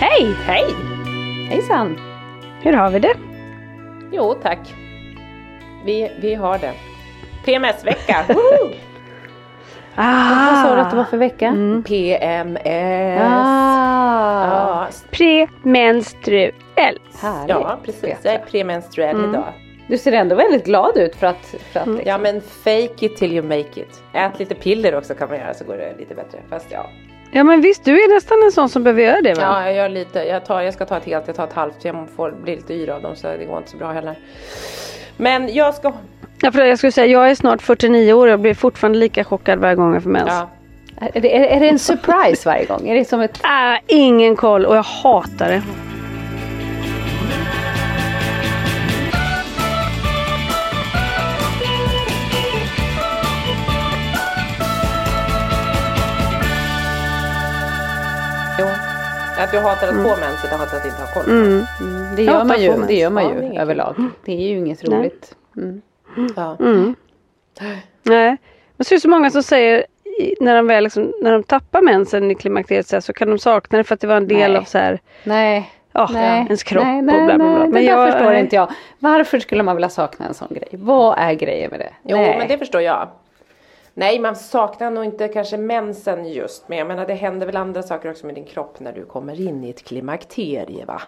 Hej! Hej! Hejsan! Hur har vi det? Jo tack. Vi, vi har det. PMS-vecka! Ah, Vad sa du att det var för vecka? Mm. PMS! Ah, Ja, Premenstruell. ja, precis. Jag är premenstruell Mm. idag. Du ser ändå väldigt glad ut för att... För att Ja men fake it till you make it. Ät lite piller också kan man göra så går det lite bättre. Fast ja. Ja men visst, du är nästan en sån som behöver göra det va? Ja, jag gör lite. Jag, tar, jag ska ta ett helt, jag tar ett halvt. Jag får bli lite yr av dem så det går inte så bra heller. Men jag ska... Ja, för jag skulle säga, jag är snart 49 år och jag blir fortfarande lika chockad varje gång jag får mens. Ja. är, det, är, är det en surprise varje gång? Är det som ett... Ah, ingen koll och jag hatar det. Jo. Att du hatar att få mens eller hatar att inte ha koll Mm. Mm, det gör hatar man ju, det gör man Ja, ju överlag. Det är ju inget Nej. roligt. Mm. ja. Mm. Nej. Men så är det så många som säger när de väl liksom, när de tappar mensen i klimakteriet så, här, så kan de sakna det för att det var en del Nej. av så här, Nej. ja, Nej, ens kropp nej, och nej, bla bla bla. nej, Men det jag, förstår nej. inte jag. Varför skulle man vilja sakna en sån grej? Vad är grejen med det? Jo Nej. men det förstår jag. Nej man saknar nog inte kanske mensen just. Men jag menar det händer väl andra saker också med din kropp när du kommer in i ett klimakterie va?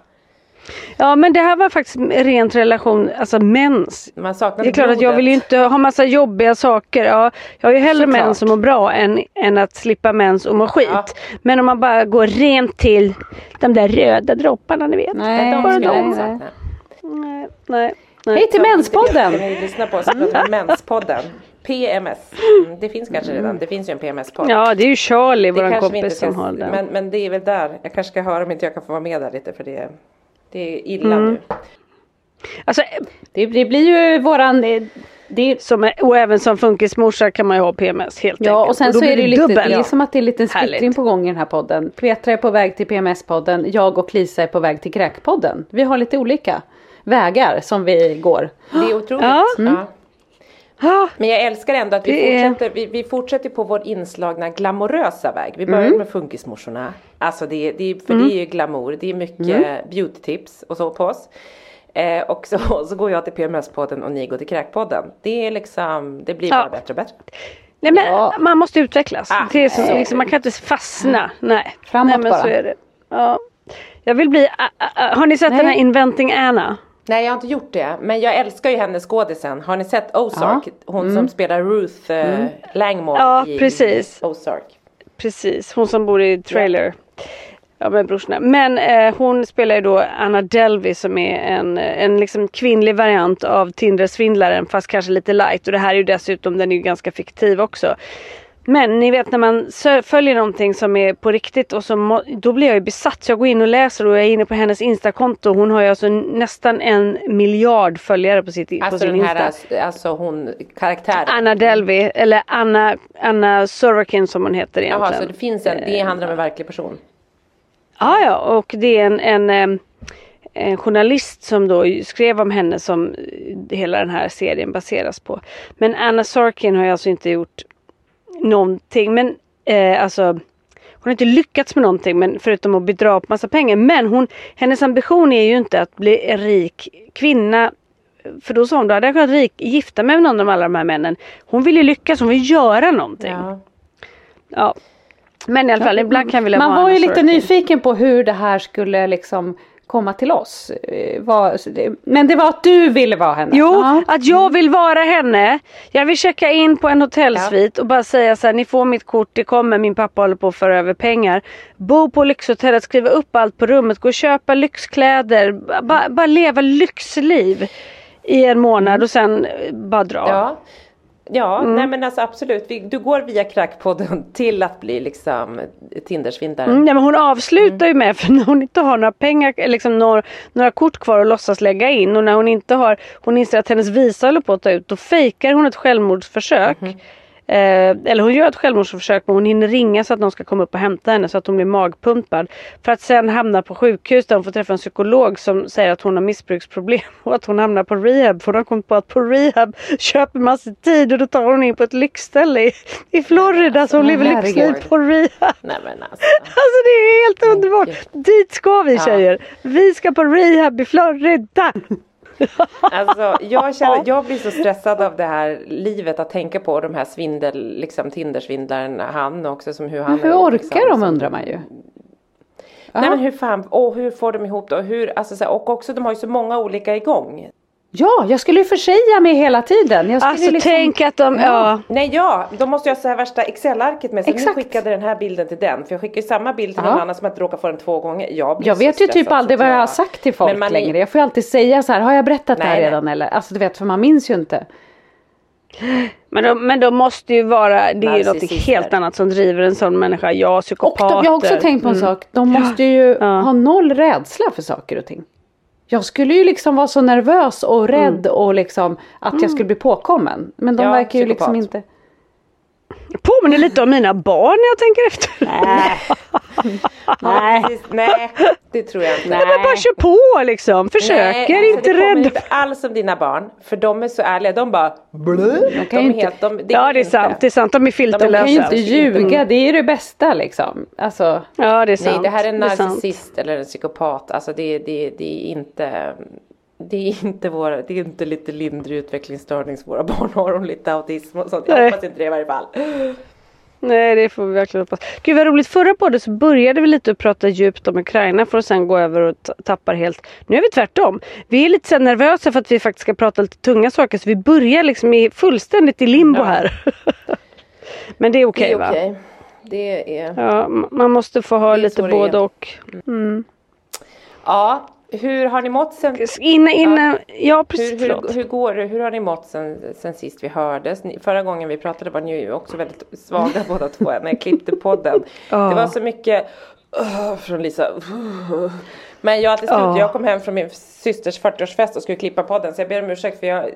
Ja men det här var faktiskt rent relation, alltså mens. Man saknar Det är klart att jag vill ju inte ha massa jobbiga saker. Ja, jag har ju hellre Såklart. mens och mår bra än, än att slippa mens och må skit. Ja. Men om man bara går rent till de där röda dropparna ni vet. Nej, De bara de. Nej, nej, nej. Hej till Menspodden! På oss pratar Menspodden. PMS. Mm, det finns kanske redan. Det finns ju en PMS-podd. Ja det är ju Charlie, inte kompis som har den. men, men det är väl där. Jag kanske ska höra om inte jag kan få vara med där lite för det, det är illa Mm. nu. Alltså, Det, det blir ju våran... eh, Det, som, och även som funkismorsa kan man ju ha PMS helt ja enkelt. och sen då så är det ju lite, det är som att det är en liten splittring Härligt. på gång i den här podden. Petra är på väg till PMS-podden, jag och Lisa är på väg till Kräkpodden. Vi har lite olika vägar som vi går. Det är otroligt. Ja. Ja. Ah, Men jag älskar ändå att vi är- fortsätter, vi, vi fortsätter på vår inslagna glamorösa väg. Vi började Mm. med funkismorsorna. Alltså det, det, är- för det är ju glamour, det är mycket Mm. beauty-tips och så på oss. Eh, och så, så går jag till PMS-podden och ni går till Kräkpodden. Det är liksom, det blir bara Ja. bättre och bättre. nej men Ja. man måste utvecklas. Ah, det är så, nej. liksom, man kan inte fastna. Nej, Framåt nej men bara. så är det. Ja. Jag vill bli, har ni sett Nej. den här Inventing Anna? Nej jag har inte gjort det. Men jag älskar ju henne skådisen. Har ni sett Ozark? Ja. Hon som spelar Ruth eh, mm. Langmore ja, i, precis. Ozark. Precis, hon som bor i trailer. Ja. Ja med brorsorna. Men eh, hon spelar ju då Anna Delvey som är en, en liksom kvinnlig variant av Tinder-svindlaren fast kanske lite light. Och det här är ju dessutom, den är ju ganska fiktiv också. Men ni vet när man följer någonting som är på riktigt och så då blir jag ju besatt. Så jag går in och läser och jag är inne på hennes instakonto. Hon har ju alltså nästan en miljard följare på, sitt, alltså på sin den här, Insta. Alltså hon, karaktären? Anna Delvey eller Anna, Anna Sorokin som hon heter egentligen. Jaha, så det finns en, det handlar om en verklig person? Ja, ja och det är en, en, en journalist som då skrev om henne som hela den här serien baseras på. Men Anna Sorkin har ju alltså inte gjort någonting. Men eh, alltså hon har inte lyckats med någonting men förutom att bedra på massa pengar. Men hon, hennes ambition är ju inte att bli en rik kvinna. För då sa hon, då hade jag kunnat rik, gifta mig med någon av alla de här männen. Hon vill ju lyckas, hon vill göra någonting. Ja. ja. Men i alla fall, ibland kan vi Man var ju lite nyfiken på hur det här skulle liksom komma till oss. Eh, men det var att du ville vara henne? Jo, ja. att jag vill vara henne. Jag vill checka in på en hotellsvit ja. och bara säga så här, ni får mitt kort, det kommer, min pappa håller på att föra över pengar. Bo på lyxhotellet, skriva upp allt på rummet, gå och köpa lyxkläder, bara, bara leva lyxliv i en månad mm. och sen bara dra. Ja. Ja, mm. nej men alltså absolut. Du går via Crackpodden till att bli liksom Tindersvindlaren. Mm, nej men hon avslutar mm. ju med, för när hon inte har några pengar, liksom några, några kort kvar att låtsas lägga in och när hon inte har, hon inser att hennes visa håller på att ta ut, då fejkar hon ett självmordsförsök. Mm. Eh, eller hon gör ett självmordsförsök men hon hinner ringa så att någon ska komma upp och hämta henne så att hon blir magpumpad. För att sen hamna på sjukhus där hon får träffa en psykolog som säger att hon har missbruksproblem och att hon hamnar på rehab. För hon har kommit på att på rehab köper man sig tid och då tar hon in på ett lyxställe i, i Florida så hon lever lyxliv på rehab. Nej, men alltså. alltså det är helt underbart. Dit ska vi tjejer. Vi ska på rehab i Florida. Alltså, jag, känner, jag blir så stressad av det här livet att tänka på de här svindel, liksom Tindersvindlaren han också som hur han men Hur orkar liksom, de undrar man ju. Nej men hur fan, och hur får de ihop det? Och, hur, alltså, och också de har ju så många olika igång. Ja, jag skulle ju försäga mig hela tiden. Jag alltså liksom... tänk att de, ja. ja. Nej ja, då måste jag här värsta Excel-arket med. Så Exakt. nu skickade den här bilden till den. För jag skickar ju samma bild till ja. någon annan som inte råkar få den två gånger. Jag, jag vet ju typ aldrig vad jag har sagt till folk man... längre. Jag får ju alltid säga så här, har jag berättat nej, det här redan nej. eller? Alltså du vet, för man minns ju inte. Men de, men de måste ju vara, det är ju något helt annat som driver en sån människa. Ja, psykopater. Och de, jag har också tänkt på en mm. sak. De måste ju ja. ha noll rädsla för saker och ting. Jag skulle ju liksom vara så nervös och rädd mm. och liksom att jag mm. skulle bli påkommen. Men de ja, verkar ju liksom inte påminner lite om mina barn när jag tänker efter. Nej, nej. nej det tror jag inte. Nej. Men bara kör på liksom. Försöker, nej, alltså, inte rädd. inte alls om dina barn. För de är så ärliga. De bara. De kan de inte, helt, de, det ja det är sant. Det är sant. De är filterlösa. De kan ju inte ljuga. Det är ju det bästa liksom. Alltså. Ja det är sant. Nej det här är en narcissist eller en psykopat. Alltså det, det, det är inte det är inte våra, det är inte lite lindrig utvecklingsstörning som våra barn har och lite autism och sånt. Jag Nej. hoppas inte det i varje fall. Nej det får vi verkligen hoppas. Gud vad roligt, förra podden så började vi lite att prata djupt om Ukraina för att sen gå över och tappar helt. Nu är vi tvärtom. Vi är lite så nervösa för att vi faktiskt ska prata lite tunga saker så vi börjar liksom i, fullständigt i limbo ja. här. Men det är okej okay, va? Det är Ja, man måste få ha lite både och. Mm. Ja, hur har ni mått sen? Innan, innan, ja, ja precis. Hur, hur, hur, går det? Hur har ni mått sen, sen sist vi hördes? Förra gången vi pratade var ni ju också väldigt svaga båda två när jag klippte podden. Oh. Det var så mycket uh, från Lisa. Uh, men jag till slut, oh. jag kom hem från min systers 40-årsfest och skulle klippa podden så jag ber om ursäkt för jag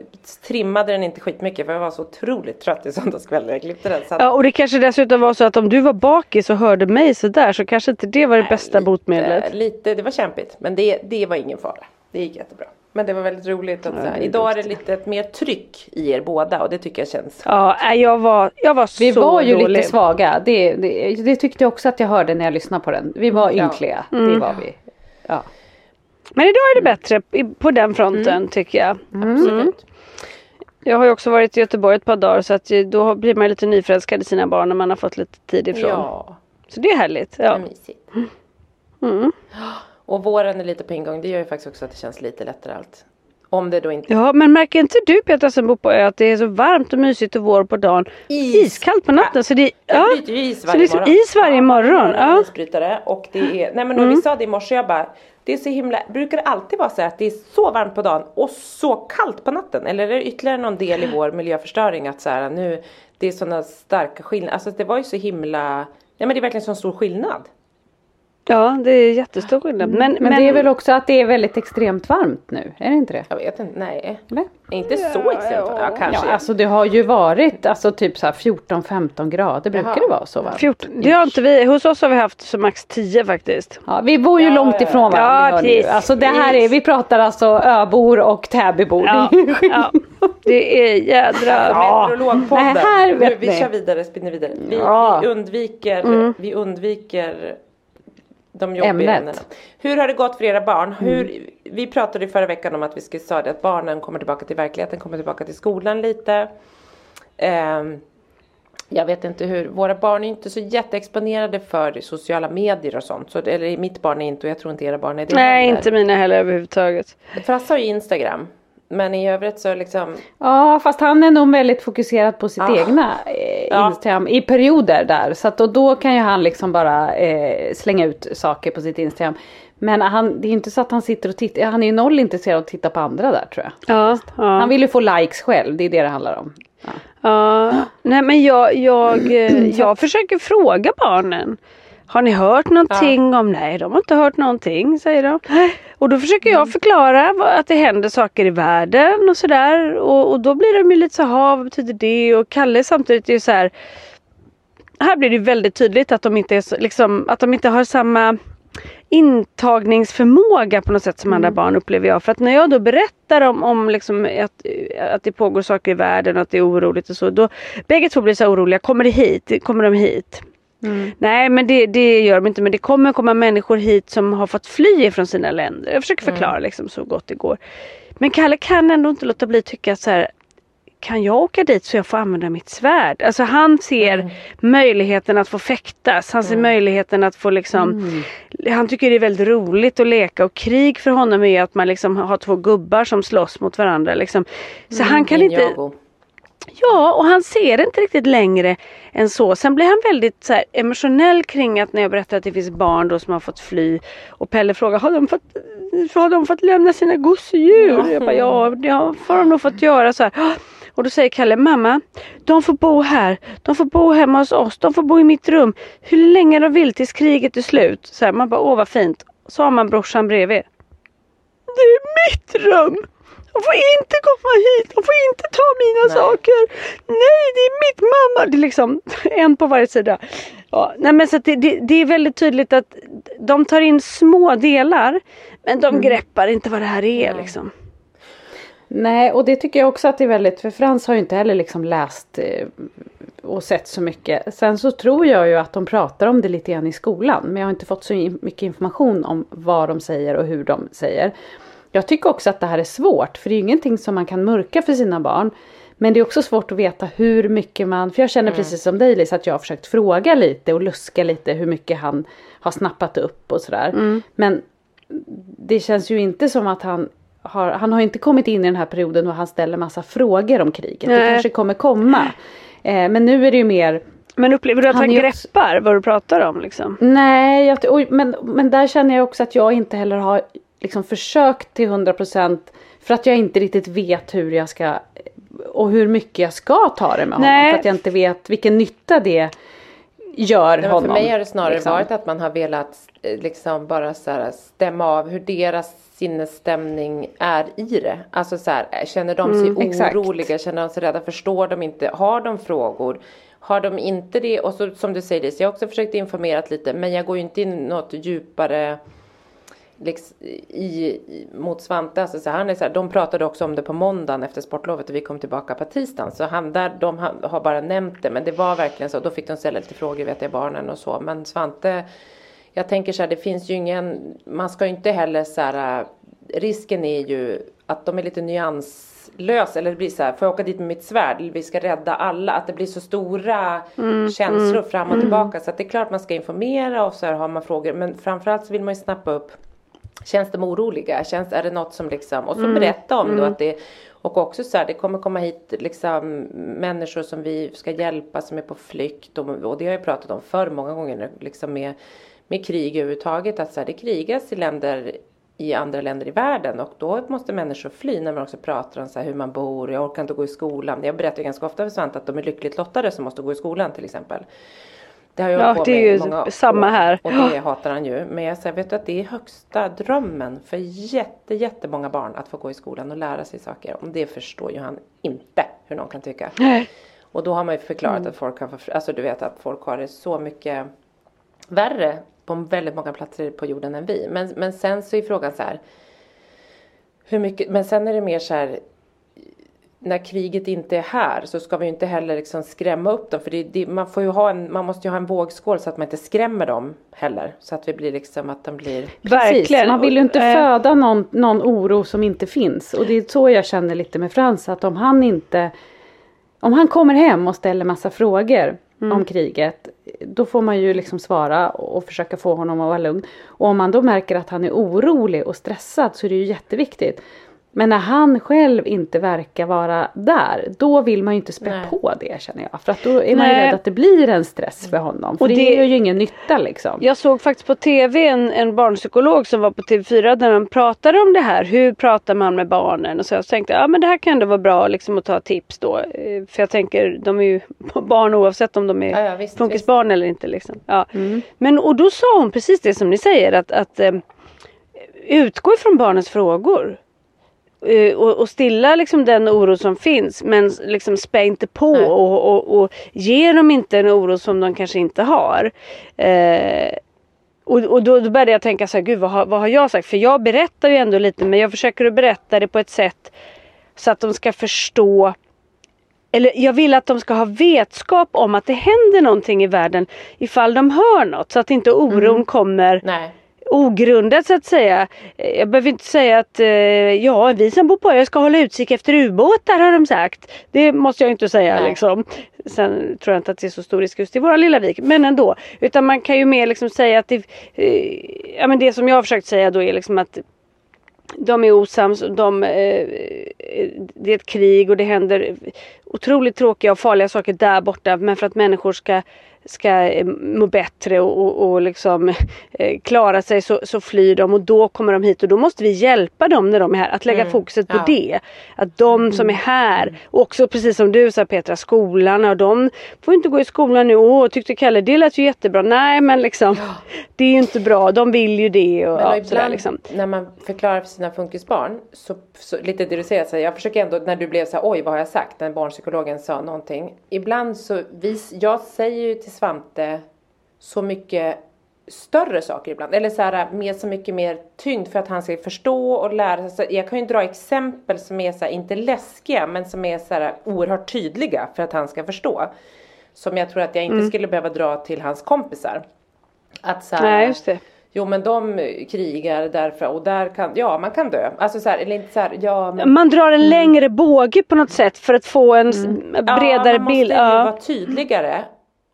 trimmade den inte skitmycket för jag var så otroligt trött i söndagskväll när jag klippte den. Så att... Ja och det kanske dessutom var så att om du var bakis och hörde mig sådär så kanske inte det var det bästa lite, botemedlet. Lite, det var kämpigt men det, det var ingen fara. Det gick jättebra. Men det var väldigt roligt att ja, idag är det lite mer tryck i er båda och det tycker jag känns. Ja, jag var, jag var Vi så var ju dålig. lite svaga. Det, det, det, tyckte jag också att jag hörde när jag lyssnade på den. Vi var ynkliga. Ja. Mm. Det var vi. Ja. Men idag är det bättre på den fronten mm. tycker jag. Mm. Absolut. Jag har ju också varit i Göteborg ett par dagar så att då blir man lite nyförälskad i sina barn när man har fått lite tid ifrån. Ja. Så det är härligt. Ja. Det är mysigt. Mm. Och våren är lite på ingång. Det gör ju faktiskt också att det känns lite lättare allt. Om det då inte... Ja men märker inte du Petra som bor på ö att det är så varmt och mysigt och vår på dagen. Is. Iskallt på natten. Så det, ja. Jag bryter ju is varje så det är is varje morgon. Ja, ja. och det är, nej men mm. vi sa det i morse jag bara det är så himla, brukar det alltid vara så att det är så varmt på dagen och så kallt på natten? Eller är det ytterligare någon del i vår miljöförstöring att så här, nu, det är sådana starka skillnader, alltså det var ju så himla, nej men det är verkligen så stor skillnad. Ja det är jättestor skillnad. Men, men, men, det är väl också att det är väldigt extremt varmt nu? Är det inte det? Jag vet inte, nej. Eller? Inte så extremt varmt, ja, kanske. Ja, alltså det har ju varit alltså typ så 14-15 grader, brukar Jaha. det vara så varmt? 14, det har inte vi, hos oss har vi haft så max 10 faktiskt. Ja, vi bor ju ja, långt ifrån varandra. Ja, Alltså det här är, vi pratar alltså öbor och Täbybor. Ja, ja. Det är jädra... Ja. Meteorologpodden. Nej, här vet nu, vi kör vidare, spinner vidare. Vi, vi undviker, mm. vi undviker de jobbiga ämnet. ämnena. Hur har det gått för era barn? Hur, mm. Vi pratade förra veckan om att vi skulle säga att barnen kommer tillbaka till verkligheten, kommer tillbaka till skolan lite. Um, jag vet inte hur, våra barn är inte så jätteexponerade för sociala medier och sånt. Så, eller mitt barn är inte och jag tror inte era barn är det Nej, heller. inte mina heller överhuvudtaget. Frasse har ju Instagram. Men i övrigt så liksom. Ja fast han är nog väldigt fokuserad på sitt ah. egna eh, Instagram ja. i perioder där. Så att då, då kan ju han liksom bara eh, slänga ut saker på sitt Instagram. Men han, det är inte så att han sitter och tittar, han är ju noll intresserad av att titta på andra där tror jag. Ja, ja. Han vill ju få likes själv, det är det det handlar om. Ja, ja. nej men jag, jag, eh, jag försöker fråga barnen. Har ni hört någonting ja. om? Nej, de har inte hört någonting säger de. Och då försöker jag mm. förklara att det händer saker i världen och sådär. Och, och då blir de ju lite så här, vad betyder det? Och Kalle samtidigt är ju så här. Här blir det väldigt tydligt att de inte, är så, liksom, att de inte har samma intagningsförmåga på något sätt som mm. andra barn upplever jag. För att när jag då berättar om, om liksom att, att det pågår saker i världen och att det är oroligt och så. Då bägge två blir så oroliga. Kommer det hit? Kommer de hit? Mm. Nej men det, det gör de inte men det kommer komma människor hit som har fått fly från sina länder. Jag försöker förklara mm. liksom så gott det går. Men Kalle kan ändå inte låta bli att tycka så här, Kan jag åka dit så jag får använda mitt svärd? Alltså han ser mm. möjligheten att få fäktas. Han ser mm. möjligheten att få liksom mm. Han tycker det är väldigt roligt att leka och krig för honom är att man liksom har två gubbar som slåss mot varandra. Liksom. Så han kan inte Ja, och han ser inte riktigt längre än så. Sen blir han väldigt så här, emotionell kring att när jag berättar att det finns barn då som har fått fly. Och Pelle frågar, har de fått, har de fått lämna sina gosedjur? Mm. Jag bara, ja, det har de nog fått göra så här. Och då säger Kalle, mamma, de får bo här. De får bo hemma hos oss. De får bo i mitt rum. Hur länge de vill tills kriget är slut. Så här, man bara, åh vad fint. Så har man brorsan bredvid. Det är mitt rum! De får inte komma hit, de får inte ta mina nej. saker. Nej, det är mitt mamma. Det är liksom en på varje sida. Ja, nej men så det, det, det, är väldigt tydligt att de tar in små delar men de mm. greppar inte vad det här är nej. liksom. Nej och det tycker jag också att det är väldigt, för Frans har ju inte heller liksom läst eh, och sett så mycket. Sen så tror jag ju att de pratar om det lite grann i skolan men jag har inte fått så mycket information om vad de säger och hur de säger. Jag tycker också att det här är svårt för det är ju ingenting som man kan mörka för sina barn. Men det är också svårt att veta hur mycket man, för jag känner mm. precis som dig Lisa att jag har försökt fråga lite och luska lite hur mycket han har snappat upp och sådär. Mm. Men det känns ju inte som att han har, han har inte kommit in i den här perioden och han ställer massa frågor om kriget. Nej. Det kanske kommer komma. Eh, men nu är det ju mer men upplever du att han, han greppar vad du pratar om liksom? Nej, jag, men, men där känner jag också att jag inte heller har liksom försökt till 100% för att jag inte riktigt vet hur jag ska och hur mycket jag ska ta det med Nej. honom. För att jag inte vet vilken nytta det gör Nej, honom. För mig har det snarare liksom. varit att man har velat eh, liksom bara så här, stämma av hur deras sinnesstämning är i det. Alltså så här, känner de sig mm, oroliga, exakt. känner de sig rädda, förstår de inte, har de frågor? Har de inte det, och så, som du säger, så jag har också försökt informera lite men jag går ju inte in något djupare liksom, i, mot Svante, alltså så han är så här, de pratade också om det på måndagen efter sportlovet och vi kom tillbaka på tisdagen. Så han där, de har bara nämnt det men det var verkligen så. Då fick de ställa lite frågor vet jag barnen och så. Men Svante, jag tänker så här, det finns ju ingen, man ska ju inte heller så här, risken är ju att de är lite nyanslösa eller det blir så här, får jag åka dit med mitt svärd? Vi ska rädda alla. Att det blir så stora mm, känslor mm, fram och tillbaka. Så att det är klart man ska informera och så här har man frågor. Men framförallt så vill man ju snappa upp Känns de oroliga? Känns, är det något som liksom, och så mm. berätta om mm. att det och också så här, det kommer komma hit liksom människor som vi ska hjälpa som är på flykt och, och det har jag pratat om för många gånger liksom med, med krig överhuvudtaget att så här, det krigas i länder i andra länder i världen och då måste människor fly när man också pratar om så hur man bor, jag orkar inte gå i skolan. Jag berättar ganska ofta för Svante att de är lyckligt lottade som måste gå i skolan till exempel. Det har jag ja, på det är ju många samma år, här. Och det hatar han ju. Men jag säger, vet du att det är högsta drömmen för jätte, jättemånga barn att få gå i skolan och lära sig saker. Om det förstår ju han inte hur någon kan tycka. Nej. Och då har man ju förklarat mm. att folk få, alltså du vet att folk har det så mycket värre på väldigt många platser på jorden än vi. Men, men sen så är frågan så här. Hur mycket, men sen är det mer så här när kriget inte är här så ska vi inte heller liksom skrämma upp dem för det, det, man, får ju ha en, man måste ju ha en vågskål så att man inte skrämmer dem heller. Så att vi blir liksom att de blir... Precis, man vill ju inte äh... föda någon, någon oro som inte finns. Och det är så jag känner lite med Frans att om han inte... Om han kommer hem och ställer massa frågor mm. om kriget. Då får man ju liksom svara och försöka få honom att vara lugn. Och om man då märker att han är orolig och stressad så är det ju jätteviktigt men när han själv inte verkar vara där, då vill man ju inte spä på det känner jag. För att då är man ju rädd att det blir en stress för honom. För och det, det gör ju ingen nytta liksom. Jag såg faktiskt på tv en, en barnpsykolog som var på TV4 där de pratade om det här. Hur pratar man med barnen? Och så jag tänkte, ja men det här kan ändå vara bra liksom att ta tips då. Eh, för jag tänker, de är ju barn oavsett om de är ja, ja, funkisbarn eller inte. Liksom. Ja. Mm. Men och då sa hon precis det som ni säger att, att um, utgå ifrån barnens frågor. Uh, och, och, stilla liksom den oro som finns men liksom spä inte på och, och, och, ge dem inte en oro som de kanske inte har. Uh, och, och då, då började jag tänka så här, gud vad har, vad har jag sagt? För jag berättar ju ändå lite men jag försöker att berätta det på ett sätt så att de ska förstå eller jag vill att de ska ha vetskap om att det händer någonting i världen ifall de hör något så att inte oron mm. kommer Nej ogrundat så att säga. Jag behöver inte säga att eh, ja, vi som bor på ön ska hålla utkik efter ubåtar har de sagt. Det måste jag inte säga Nej. liksom. Sen tror jag inte att det är så stor risk just i våra lilla vik, men ändå. Utan man kan ju mer liksom säga att det, eh, ja men det som jag har försökt säga då är liksom att de är osams, de, eh, det är ett krig och det händer otroligt tråkiga och farliga saker där borta men för att människor ska ska eh, må bättre och, och, och liksom eh, klara sig så, så flyr de och då kommer de hit och då måste vi hjälpa dem när de är här att lägga mm. fokuset på ja. det. Att de som är här och också precis som du sa Petra skolan och de får inte gå i skolan nu. Åh tyckte Kalle det lät ju jättebra. Nej men liksom ja. det är ju inte bra. De vill ju det. Och, men ja, ibland sådär, liksom. när man förklarar för sina funkisbarn så, så lite det du säger så här, jag försöker ändå när du blev så här, oj vad har jag sagt när barnpsykologen sa någonting. Ibland så vis, jag säger ju till Svante så mycket större saker ibland. Eller så här, med så mycket mer tyngd för att han ska förstå och lära sig. Jag kan ju dra exempel som är så här, inte läskiga men som är så här, oerhört tydliga för att han ska förstå. Som jag tror att jag inte mm. skulle behöva dra till hans kompisar. Att så här, Nej, just det. Jo men de krigar därför och där kan, ja man kan dö. Alltså så här, eller inte så här, ja men... Man drar en mm. längre båge på något sätt för att få en mm. bredare bild. Ja man måste ju vara tydligare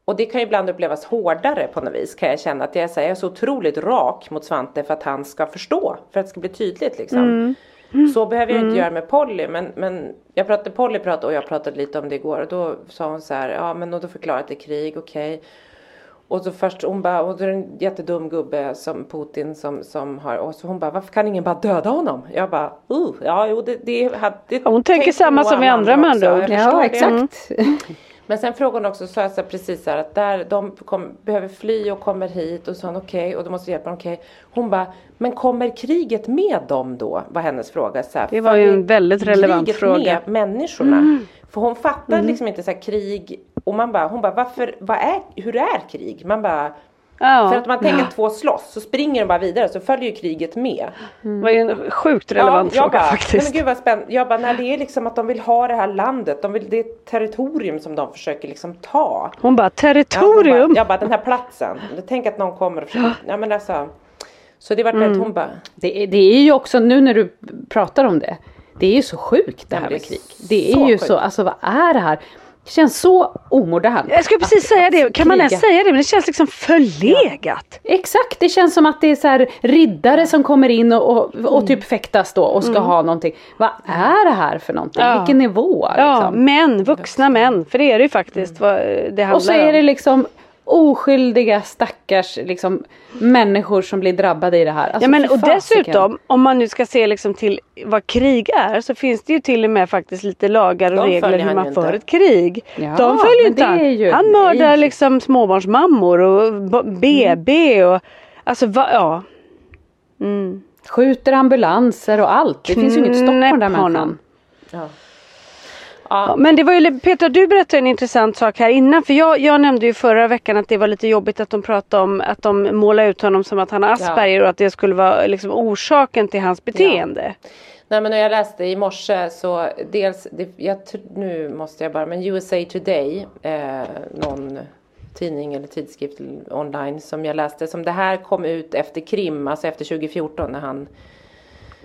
och det kan ju ibland upplevas hårdare på något vis kan jag känna att jag är, så otroligt rak mot Svante för att han ska förstå. För att det ska bli tydligt liksom. Mm. Mm. Så behöver jag inte mm. göra med Polly men, men jag pratade, Polly pratade och jag pratade lite om det igår och då sa hon så här, ja men då förklarade att det är krig, okej. Okay. Och så först hon bara, och då är det en jättedum gubbe som Putin som, som har, och så hon bara, varför kan ingen bara döda honom? Jag bara, uh, ja jo det, det hade Hon tänker samma som vi andra med andra Ja exakt. Mm. Men sen frågade hon också, så jag så precis så här, att där de kom, behöver fly och kommer hit och så okej okay, och då måste hjälpa dem, okej. Okay. Hon bara, men kommer kriget med dem då? Var hennes fråga. Så här, det var ju en väldigt relevant fråga. med människorna? Mm. För hon fattar mm. liksom inte så här, krig och man bara, hon bara, varför, vad är, hur är krig? Man bara, Ja. För att man tänker ja. två slåss så springer de bara vidare så följer ju kriget med. Mm. Det var ju en sjukt relevant ja, fråga bara, faktiskt. Men gud vad spännande. Jag bara, när det är liksom att de vill ha det här landet. De vill, det är ett territorium som de försöker liksom ta. Hon bara, territorium? Ja, hon bara, jag bara, den här platsen. Tänk att någon kommer och försöker. Ja men alltså. Så det var mm. väldigt, hon bara. Det, det är ju också nu när du pratar om det. Det är ju så sjukt det här med krig. Det är ju sjukt. så, alltså vad är det här? Känns så omodernt. Jag skulle precis att- säga det, kan man ens säga det? Men det känns liksom förlegat. Exakt, det känns som att det är så här riddare som kommer in och, och, och typ fäktas då och ska ha någonting. Vad är det här för någonting? Ja. Vilken nivå? Ja, Liksom? män, vuxna män. För det är det ju faktiskt vad det handlar Och så är om. det liksom oskyldiga stackars liksom, människor som blir drabbade i det här. Alltså, Ja, men, och dessutom, om man nu ska se liksom till vad krig är, så finns det ju till och med faktiskt lite lagar och De regler hur man för inte. ett krig. Ja, De följer inte han. ju- Han mördar nej. liksom småbarnsmammor och BB och alltså va, ja. Mm. Skjuter ambulanser och allt. Det finns ju inget stopp på den där människan. Ja. Ja, men det var ju, Petra du berättade en intressant sak här innan för jag, jag nämnde ju förra veckan att det var lite jobbigt att de pratade om att de målade ut honom som att han har Asperger och att det skulle vara liksom orsaken till hans beteende. Nej men när jag läste i morse så dels, det, jag, nu måste jag bara, men USA Today, eh, någon tidning eller tidskrift online som jag läste, som det här kom ut efter Krim, alltså efter 2014 när han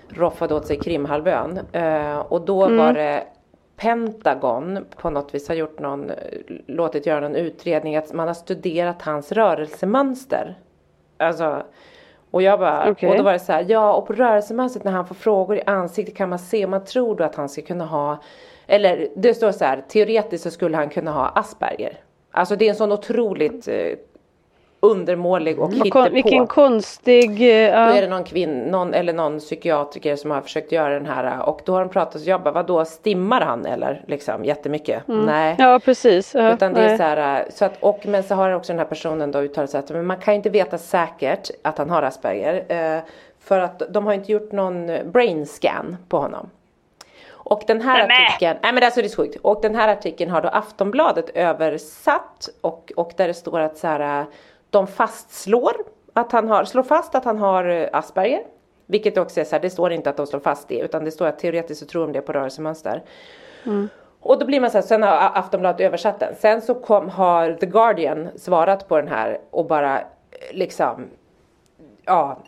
roffade åt sig Krimhalvön. Eh, och då var det Pentagon på något vis har gjort någon, låtit göra någon utredning att man har studerat hans rörelsemönster. Alltså, och jag bara, Okej. och då var det så här, ja och på rörelsemönstret när han får frågor i ansiktet kan man se, man tror då att han ska kunna ha, eller det står så här, teoretiskt så skulle han kunna ha Asperger. Alltså det är en sån otroligt eh, undermålig och Vad kon- vilken hittepå. konstig... eh, Då är det någon kvinn, någon, eller någon psykiatriker som har försökt göra den här och då har de pratat och jag bara, vadå stimmar han eller liksom jättemycket? Nej. ja precis. Ja, Utan det är nej. så här, äh, så att, och, men så har också den här personen då uttalat sig att men man kan inte veta säkert att han har Asperger. Eh, för att de har inte gjort någon brain scan på honom. Och den här artikeln, nej men det är alltså det är sjukt. Och den här artikeln har då Aftonbladet översatt och, och där det står att så här, de fastslår att han har, slår fast att han har äh, Asperger. Vilket också är så här, det står inte att de slår fast det utan det står att teoretiskt så tror de det på rörelsemönster. Och då blir man så här, sen har Aftonbladet översatt den. Sen så kom, har The Guardian svarat på den här och bara eh, liksom, ja,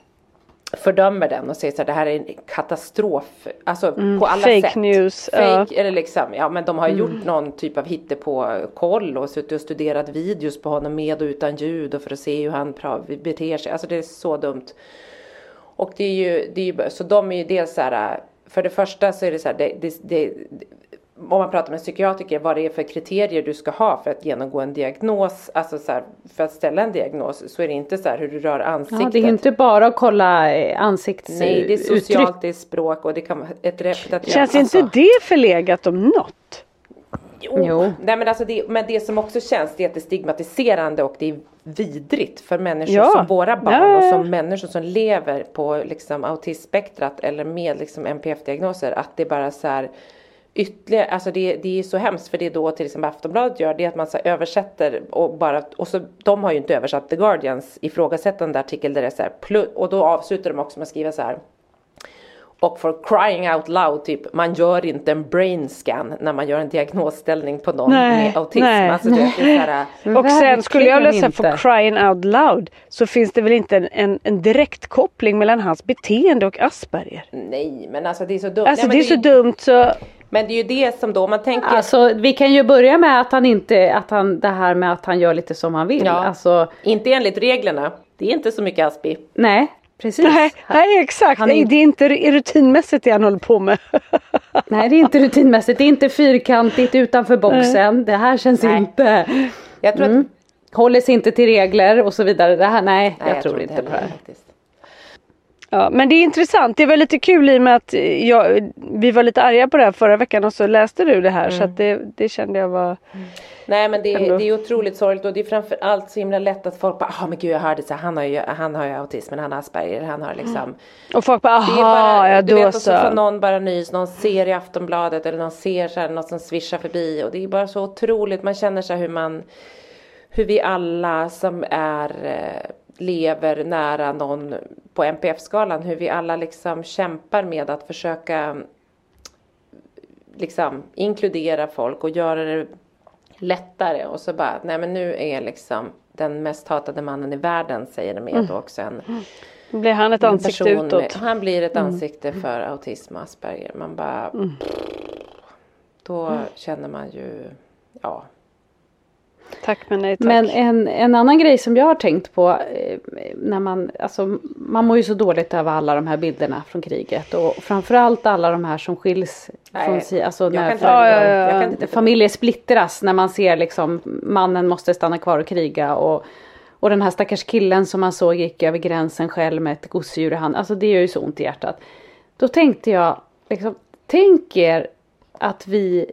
fördömer den och säger så här, det här är en katastrof. Alltså på alla fake sätt. news, Fake, eller liksom, ja men de har gjort någon typ av hittepå-koll och suttit och studerat videos på honom med och utan ljud och för att se hur han beter sig. Alltså det är så dumt. Och det är ju, det är ju så de är ju dels så här, för det första så är det så här, det, det, det, om man pratar med en psykiatriker, vad det är för kriterier du ska ha för att genomgå en diagnos, alltså så här, för att ställa en diagnos, så är det inte så här hur du rör ansiktet. Ja, det är inte bara att kolla eh, ansiktsuttryck. Nej, det är socialt, det är språk och det kan vara ett repetitivt. Känns alltså, inte det förlegat om något? Jo. Jo. Nej men alltså det, men det som också känns det är att det är stigmatiserande och det är vidrigt för människor Ja. som våra barn ja. och som människor som lever på liksom autismspektrat eller med liksom NPF-diagnoser att det bara så här ytterligare, alltså det, det är så hemskt för det är då till exempel Aftonbladet gör det är att man så översätter och bara, och så de har ju inte översatt The Guardians ifrågasättande artikel där det är så här, och då avslutar de också med att skriva så här och for crying out loud, typ, man gör inte en brain scan när man gör en diagnosställning på någon Nej, med autism. nej. Alltså, det, det är så här, Och sen skulle jag läsa för inte. crying out loud så finns det väl inte en, en, en direkt koppling mellan hans beteende och Asperger. nej men alltså det är så dumt. Alltså nej, det är så dumt så Men det är ju det som då man tänker. Alltså vi kan ju börja med att han inte, att han, det här med att han gör lite som han vill. Ja. Alltså, Inte enligt reglerna. Det är inte så mycket Aspi. nej, precis. nej, nej exakt, Han är- nej, det är inte rutinmässigt det han håller på med. Nej, det är inte rutinmässigt, det är inte fyrkantigt utanför boxen. Det här känns Nej. inte, Jag tror att håller sig inte till regler och så vidare. Det här, nej, Nej, jag, tror inte på det här. faktiskt. Ja, men det är intressant. Det var lite kul i och med att jag, vi var lite arga på det här förra veckan och så läste du det här så att det, det kände jag var... Nej men det, Ändå. det är otroligt sorgligt och det är framför allt så himla lätt att folk bara, ah men gud jag hörde så han har ju, han har ju autism, men han har Asperger, han har liksom Och folk bara aha, bara, ja du då vet, och så får någon bara nys, någon ser i Aftonbladet eller någon ser så här, något som svischar förbi och det är bara så otroligt, man känner så här hur man hur vi alla som är eh, lever nära någon på NPF-skalan, hur vi alla liksom kämpar med att försöka liksom inkludera folk och göra det lättare. Och så bara, nej men nu är liksom den mest hatade mannen i världen säger de med också. En Blir han ett ansikte utåt? Med, han blir ett ansikte för autism och Asperger. Man bara... Då känner man ju... ja. Tack men nej tack. Men en, en annan grej som jag har tänkt på eh, när man, alltså man mår ju så dåligt över alla de här bilderna från kriget och framförallt alla de här som skiljs Nej, från si, alltså när kan inte fa- titta på dem. Jag kan inte titta på dem. familjer splittras när man ser liksom mannen måste stanna kvar och kriga och och den här stackars killen som man såg gick över gränsen själv med ett gosedjur i hand. Alltså det gör ju så ont i hjärtat. Då tänkte jag, liksom, tänk er att vi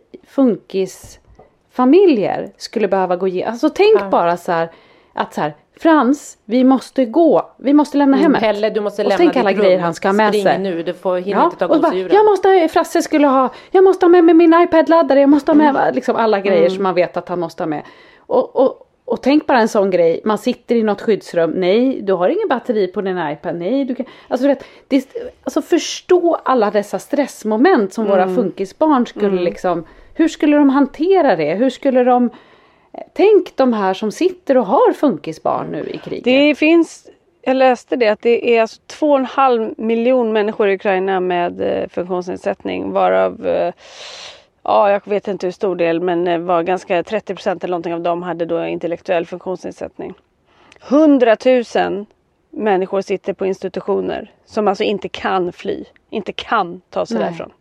funkisfamiljer skulle behöva gå igenom. Alltså tänk Ja. bara så här att så här, Frans, vi måste gå, vi måste lämna hemmet. Mm, Pelle du måste och lämna tänk ditt alla rum. grejer han ska ha med Spring sig. nu, du får hinner Ja, inte ta och gosedjuren. jag måste Frasse skulle ha, jag måste ha med mig min iPad-laddare, jag måste ha med Mm. liksom alla grejer som man vet att han måste ha med. Och, och, och tänk bara en sån grej, man sitter i något skyddsrum, nej du har ingen batteri på din iPad, nej du kan, alltså du vet, det, alltså förstå alla dessa stressmoment som Mm. våra funkisbarn skulle liksom, hur skulle de hantera det, hur skulle de Tänk de här som sitter och har funkisbarn nu i kriget. Det finns, jag läste det, att det är alltså 2,5 miljon människor i Ukraina med eh, funktionsnedsättning varav eh, Ja, jag vet inte hur stor del men eh, var ganska 30 procent eller någonting av dem hade då intellektuell funktionsnedsättning. 100 000 människor sitter på institutioner som alltså inte kan fly, inte kan ta sig Nej. därifrån.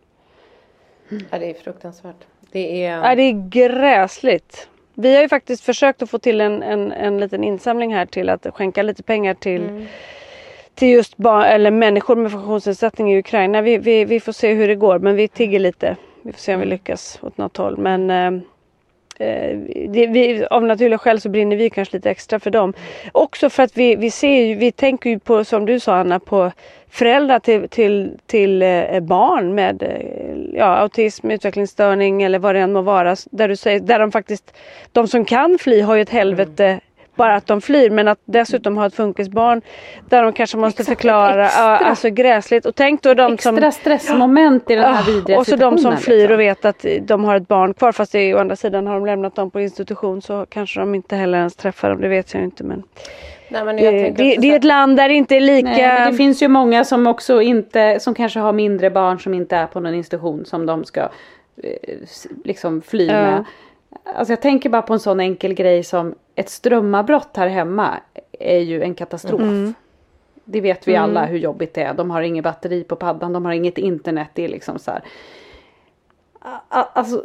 Ja, det är fruktansvärt. Det är... Ja, det är gräsligt. Vi har ju faktiskt försökt att få till en, en, en liten insamling här till att skänka lite pengar till, Mm. till just barn, eller människor med funktionsnedsättning i Ukraina. Vi, vi, vi får se hur det går men vi tigger lite. Vi får se om vi lyckas åt något håll. Men eh, eh, Eh, det, vi, av naturliga skäl så brinner vi kanske lite extra för dem. Också för att vi, vi ser ju, vi tänker ju på som du sa Anna på föräldrar till, till, till eh, barn med eh, ja, autism, utvecklingsstörning eller vad det än må vara. Där du säger, där de faktiskt, de som kan fly har ju ett helvete bara att de flyr men att dessutom ha ett funkisbarn där de kanske måste Exakt, förklara, extra. alltså gräsligt. Och tänk då de som Extra stressmoment i den här vidriga Och så de som flyr liksom. och vet att de har ett barn kvar fast det är, å andra sidan har de lämnat dem på institution så kanske de inte heller ens träffar dem, det vet jag inte men Nej, men det, jag det, det, så är ett land där det inte är lika Nej, det finns ju många som också inte, som kanske har mindre barn som inte är på någon institution som de ska eh, liksom fly Ja. med. Alltså jag tänker bara på en sån enkel grej som ett strömavbrott här hemma är ju en katastrof. Mm. Det vet vi alla hur jobbigt det är. De har inget batteri på paddan, de har inget internet. Det är liksom så här. Alltså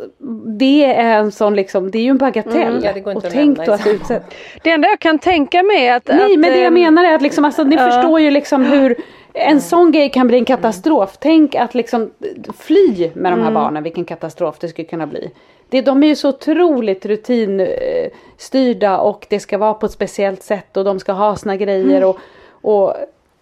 det är en sån liksom, det är ju en bagatell. Mm, ja, och tänk då att utsätta Det enda jag kan tänka mig är att... Nej att, men det jag ehm, menar är att liksom, alltså, ni ja. förstår ju liksom hur en sån grej kan bli en katastrof. Tänk att liksom fly med de här barnen, vilken katastrof det skulle kunna bli. Det, de är ju så otroligt rutinstyrda och det ska vara på ett speciellt sätt och de ska ha sina grejer och, och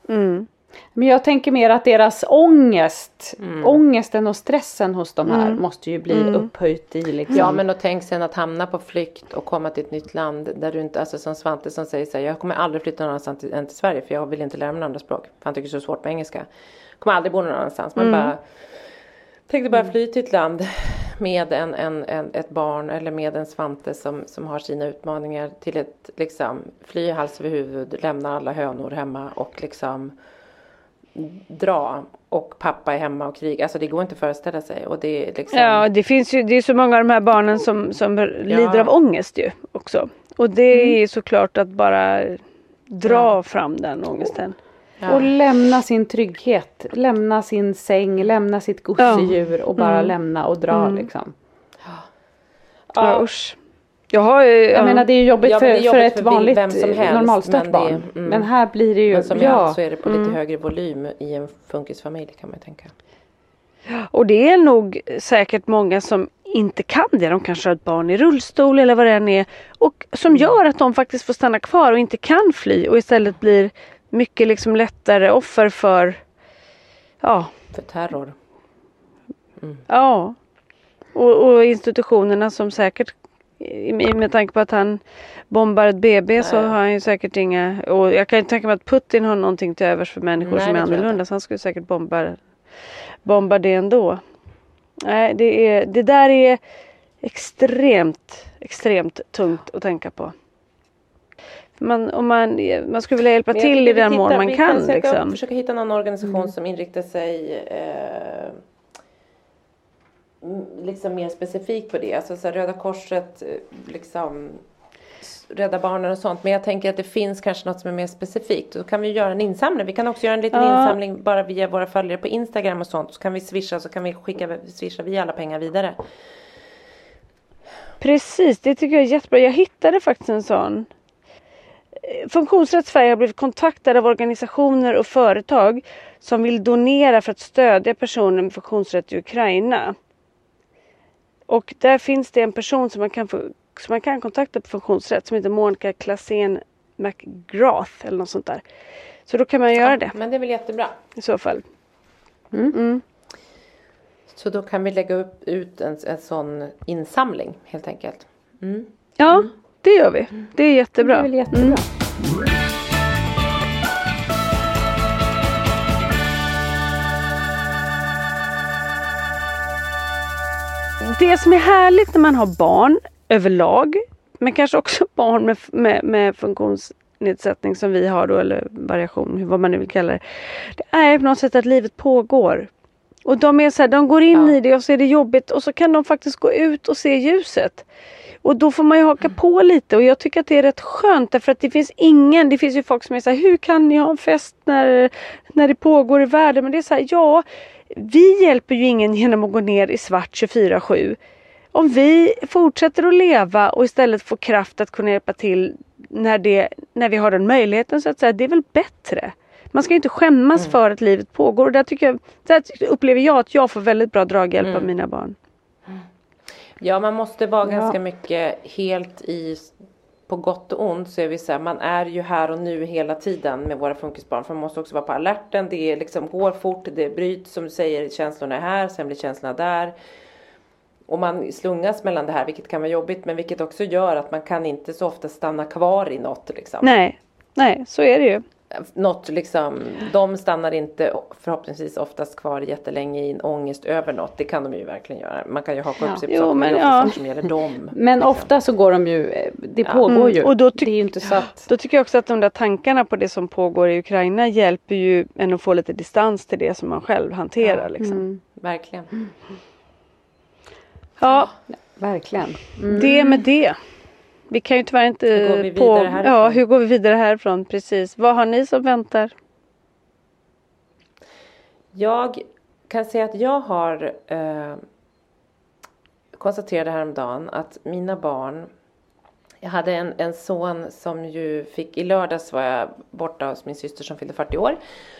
Mm. men jag tänker mer att deras ångest, ångesten och stressen hos de här måste ju bli upphöjt i liksom. Ja men och tänk sen att hamna på flykt och komma till ett nytt land där du inte, alltså som Svante som säger så här, jag kommer aldrig flytta någon annanstans än till Sverige för jag vill inte lära mig andra språk. För han tycker det är så svårt med engelska. Kommer aldrig bo någon annanstans. Man bara Tänk dig bara fly till ett land med en, en, en, ett barn eller med en Svante som, som har sina utmaningar till ett liksom fly hals över huvud, lämna alla hönor hemma och liksom dra och pappa är hemma och krigar. Alltså det går inte att föreställa sig och det är liksom Ja, det finns ju, det är så många av de här barnen som, som lider av ångest ju också. Och det är såklart att bara dra fram den ångesten. Och lämna sin trygghet, lämna sin säng, lämna sitt gosedjur och bara lämna och dra liksom. Ja, usch. Jag har ju, Jag menar det är jobbigt Ja, för, det är för jobbigt ett för vanligt vem som eh, helst, normalstört men barn. mm. Men här blir det ju, Men som ja. allt så är det på lite högre volym i en funkisfamilj kan man ju tänka. Och det är nog säkert många som inte kan det. De kanske har ett barn i rullstol eller vad det än är. Och som gör att de faktiskt får stanna kvar och inte kan fly och istället blir mycket liksom lättare offer för Ja, För terror. ja. Och, och institutionerna som säkert med tanke på att han bombar ett BB så Nej. har han ju säkert inga och jag kan ju tänka mig att Putin har någonting till övers för människor Nej, som är annorlunda så han skulle säkert bomba, bomba det ändå. Nej, det, är, det där är extremt, extremt tungt att tänka på. Man, om man, man skulle vilja hjälpa till i den mån man vi kan. upp- liksom. Försöka hitta någon organisation som inriktar sig eh, mm, liksom mer specifikt på det. Alltså så här, Röda Korset, eh, liksom Rädda Barnen och sånt. Men jag tänker att det finns kanske något som är mer specifikt. Då kan vi göra en insamling. Vi kan också göra en liten Ja. insamling bara via våra följare på Instagram och sånt. Så kan vi swisha så kan vi skicka, swisha vi alla pengar vidare. Precis, det tycker jag är jättebra. Jag hittade faktiskt en sån. Funktionsrätt Sverige har blivit kontaktade av organisationer och företag som vill donera för att stödja personer med funktionsrätt i Ukraina. Och där finns det en person som man kan, få, som man kan kontakta på funktionsrätt som heter Monica Klasen McGrath eller något sånt där. Så då kan man göra det Men det är väl jättebra. i så fall. Så då kan vi lägga upp ut en, en sån insamling helt enkelt. Mm. Ja, det gör vi. Det är jättebra. Det är väl jättebra. Det som är härligt när man har barn överlag, men kanske också barn med, med, med funktionsnedsättning som vi har då, eller variation, vad man nu vill kalla det. Det är på något sätt att livet pågår. Och de är så här, de går in Ja. i det och så är det jobbigt och så kan de faktiskt gå ut och se ljuset. Och då får man ju haka på lite och jag tycker att det är rätt skönt därför att det finns ingen, det finns ju folk som är så här, hur kan ni ha en fest när, när det pågår i världen? Men det är så här, ja, vi hjälper ju ingen genom att gå ner i svart 24-7. Om vi fortsätter att leva och istället får kraft att kunna hjälpa till när, det, när vi har den möjligheten så att säga, det är väl bättre. Man ska inte skämmas för att livet pågår och där, tycker jag, där upplever jag att jag får väldigt bra draghjälp av mina barn. Ja, man måste vara Ja. ganska mycket helt i på gott och ont så är vi så här, man är ju här och nu hela tiden med våra funkisbarn. För man måste också vara på alerten. Det liksom, går fort, det bryts som du säger, känslorna är här, sen blir känslorna där. Och man slungas mellan det här, vilket kan vara jobbigt, men vilket också gör att man kan inte så ofta stanna kvar i något liksom. Nej, nej, så är det ju. Något liksom, de stannar inte förhoppningsvis oftast kvar jättelänge i en ångest över något. Det kan de ju verkligen göra. Man kan ju haka upp sig på saker, men ja. som gäller dem. Men ofta så går de ju, det pågår ju. Mm, och då tyck- det är ju inte så att, Då tycker jag också att de där tankarna på det som pågår i Ukraina hjälper ju en att få lite distans till det som man själv hanterar. Liksom. Verkligen. Ja, verkligen. det med det. Vi kan ju tyvärr inte... Hur går vi på, vidare härifrån? Ja, hur går vi vidare härifrån? Precis. Vad har ni som väntar? Jag kan säga att jag har eh, konstaterade häromdagen att mina barn jag hade en, en son som ju fick, i lördags var jag borta hos min syster som fyllde 40 år.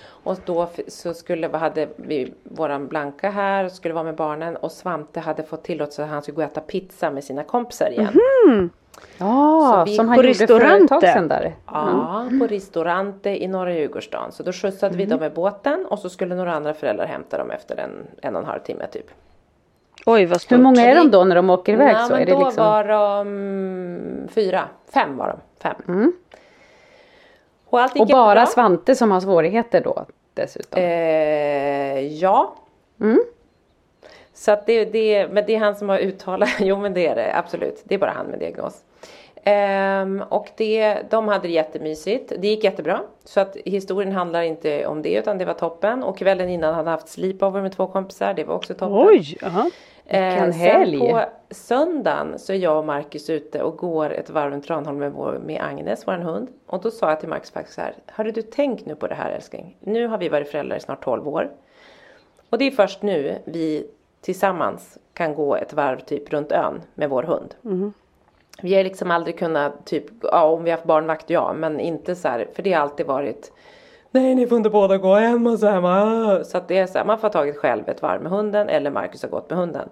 Och då så skulle, hade vi våran Blanka här och skulle vara med barnen och Svante hade fått tillåtelse att han skulle gå och äta pizza med sina kompisar igen. Ja, Så vi- som han på gjorde för ett tag sedan där. Ja, på Restaurante i norra Djurgårdsstaden. Så då skjutsade vi dem med båten och så skulle några andra föräldrar hämta dem efter en, en och en halv timme typ. Oj, vad stort. Hur många är de då när de åker iväg Nej, så? men Är det då liksom... var de fyra, fem var de. Fem. Och allt gick Och bara jättebra. Svante som har svårigheter då dessutom? Eh, ja. Så att det, det, men det är han som har uttalat, jo men det är det absolut. Det är bara han med diagnos. Ehm, och det, de hade det jättemysigt. Det gick jättebra. Så att historien handlar inte om det utan det var toppen. Och kvällen innan hade han haft sleepover med två kompisar. Det var också toppen. Oj! Aha. Vilken helg. Sen på söndagen så är jag och Marcus ute och går ett varv runt Tranholm med, med Agnes, vår hund. Och då sa jag till Marcus faktiskt så här. Hörde du tänkt nu på det här älskling? Nu har vi varit föräldrar i snart 12 år. Och det är först nu vi tillsammans kan gå ett varv typ runt ön med vår hund. Vi har liksom aldrig kunnat, typ, ja om vi har haft barnvakt ja, men inte så här, för det har alltid varit Nej ni får inte båda gå hem och så hemma. Så att det är så här, man får ha tagit själv ett varv med hunden eller Marcus har gått med hunden.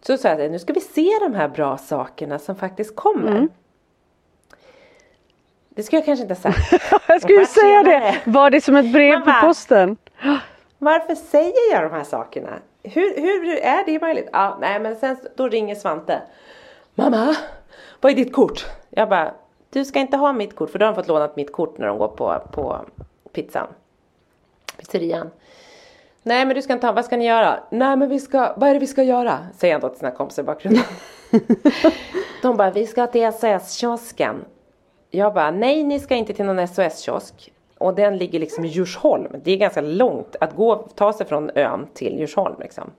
Så sa jag nu ska vi se de här bra sakerna som faktiskt kommer. Det skulle jag kanske inte ha sagt. Jag skulle säga det! Var det som ett brev på posten? Varför säger jag de här sakerna? Hur, hur är det möjligt? Ja, nej men sen då ringer Svante. Mamma, vad är ditt kort? Jag bara, du ska inte ha mitt kort för då har de fått lånat mitt kort när de går på, på pizzan. Pizzerian. Nej men du ska inte ha, vad ska ni göra? Nej men vi ska, vad är det vi ska göra? Säger han då till sina kompisar i bakgrunden. de bara, vi ska till SOS-kiosken. Jag bara, nej ni ska inte till någon SOS-kiosk. Och den ligger liksom i Djursholm. Det är ganska långt att gå, ta sig från ön till Djursholm liksom.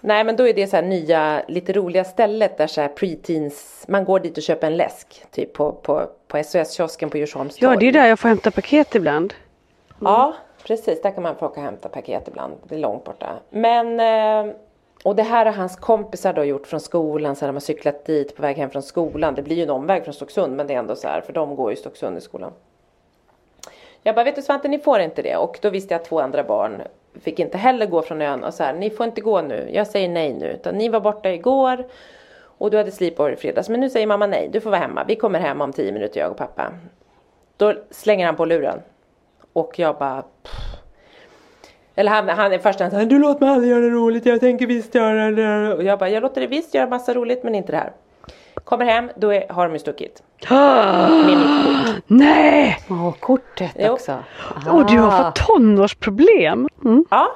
Nej men då är det så nya, lite roliga stället där så här preteens, man går dit och köper en läsk. Typ på, på, på SOS-kiosken på Djursholms Ja, torg. det är där jag får hämta paket ibland. Ja, precis. Där kan man få åka och hämta paket ibland. Det är långt borta. Men, eh, och det här har hans kompisar då gjort från skolan. Så de har cyklat dit på väg hem från skolan. Det blir ju en omväg från Stocksund men det är ändå så här för de går ju i Stocksund i skolan. Jag bara, vet du Svante, ni får inte det. Och då visste jag att två andra barn fick inte heller gå från ön och så här, ni får inte gå nu. Jag säger nej nu. Utan ni var borta igår och du hade sleepover i fredags. Men nu säger mamma nej, du får vara hemma. Vi kommer hem om tio minuter jag och pappa. Då slänger han på luren. Och jag bara... Pff. Eller han, han är först han säger du låt mig aldrig göra det roligt, jag tänker visst göra det. Och jag bara, jag låter det visst göra massa roligt men inte det här. Kommer hem, då är, har de ju stuckit. Med mitt kort. Nej! Åh, kortet Jo. också. Och du har Ah. fått tonårsproblem. Mm. Ja,